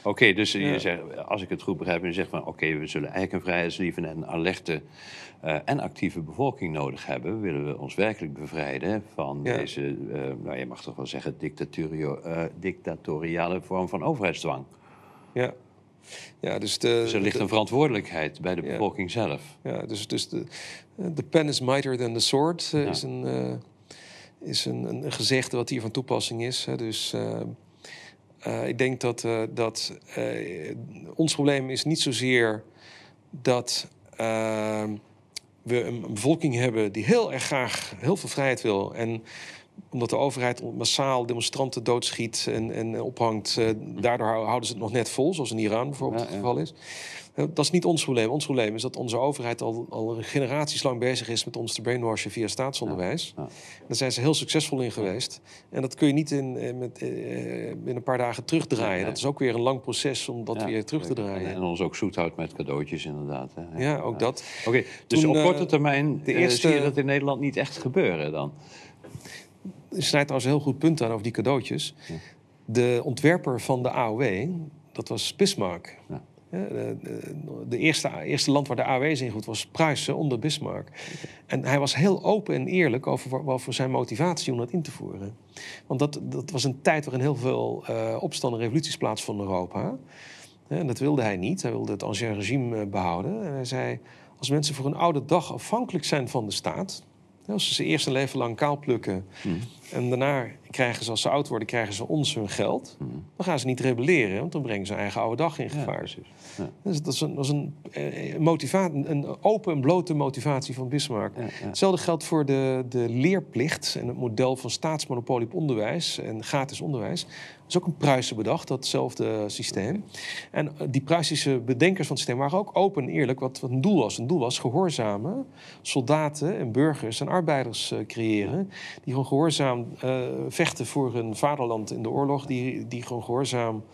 oké, dus je zegt, als ik het goed begrijp, je zegt van oké, we zullen eigenlijk een vrijheidslievende en alerte en actieve bevolking nodig hebben. Willen we ons werkelijk bevrijden van deze, nou je mag toch wel zeggen, dictatoriale vorm van overheidsdwang. Ja. Ja, dus, de, dus er ligt een verantwoordelijkheid bij de bevolking zelf. Ja, dus, dus de, de pen is mightier than the sword uh, is, een, uh, is een, een, gezegde wat hier van toepassing is. Hè. Dus uh, ik denk dat, dat ons probleem is niet zozeer dat we een bevolking hebben die heel erg graag heel veel vrijheid wil en omdat de overheid massaal demonstranten doodschiet en, en ophangt. Uh, daardoor houden ze het nog net vol, zoals in Iran bijvoorbeeld het geval is. Dat is niet ons probleem. Ons probleem is dat onze overheid al, al generaties lang bezig is met ons te brainwashen via staatsonderwijs. Ja. Daar zijn ze heel succesvol in geweest. En dat kun je niet in, eh, met, in een paar dagen terugdraaien. Dat is ook weer een lang proces om dat weer terug te draaien. En ons ook zoet houdt met cadeautjes, inderdaad. Hè. Ja, ook dat. Oké, dus op korte termijn de eerste... zie je dat in Nederland niet echt gebeuren dan? je snijdt trouwens een heel goed punt aan over die cadeautjes. De ontwerper van de AOW, dat was Bismarck. Ja. De, eerste, eerste land waar de AOW is ingevoerd was Pruisen onder Bismarck. En hij was heel open en eerlijk over, over zijn motivatie om dat in te voeren. Want dat, dat was een tijd waarin heel veel uh, opstanden en revoluties plaatsvonden in Europa. En dat wilde hij niet. Hij wilde het ancien regime eh, behouden. En hij zei, als mensen voor een oude dag afhankelijk zijn van de staat... Als ze ze eerst een leven lang kaal plukken mm. en daarna krijgen ze, als ze oud worden, krijgen ze ons hun geld, mm. dan gaan ze niet rebelleren, want dan brengen ze hun eigen oude dag in gevaar. Ja, Dus dat is een, dat is een, eh, motivatie, een open en blote motivatie van Bismarck. Hetzelfde geldt voor de, de leerplicht en het model van staatsmonopolie op onderwijs en gratis onderwijs is ook een Pruisen bedacht, datzelfde systeem. En eh, die Pruisische bedenkers van het systeem waren ook open en eerlijk wat, wat een doel was. Een doel was gehoorzamen soldaten en burgers en arbeiders uh, creëren. Die gewoon gehoorzaam uh, vechten voor hun vaderland in de oorlog. Die, die gewoon gehoorzaam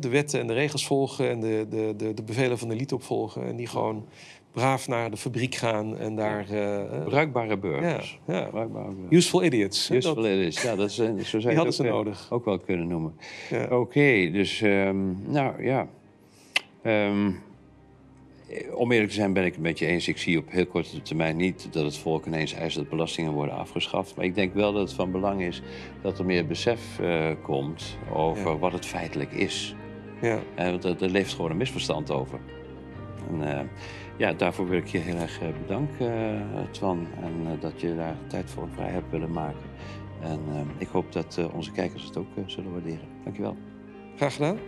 de wetten en de regels volgen en de, de, de, de bevelen van de elite opvolgen. En die gewoon braaf naar de fabriek gaan en daar... Uh, Bruikbare burgers. Ja, ja. Useful idiots. Useful idiots, ja, dat is, zo zou je hadden ze nodig. ook wel kunnen noemen. Ja. Oké, dus um, nou ja... Um, om eerlijk te zijn ben ik het met je eens. Ik zie op heel korte termijn niet dat het volk ineens eist dat belastingen worden afgeschaft. Maar ik denk wel dat het van belang is dat er meer besef uh, komt over ja. wat het feitelijk is. Ja. Want er, er, leeft gewoon een misverstand over. En, uh, ja, daarvoor wil ik je heel erg bedanken, Twan. En dat je daar tijd voor vrij hebt willen maken. En ik hoop dat onze kijkers het ook zullen waarderen. Dankjewel. Graag gedaan.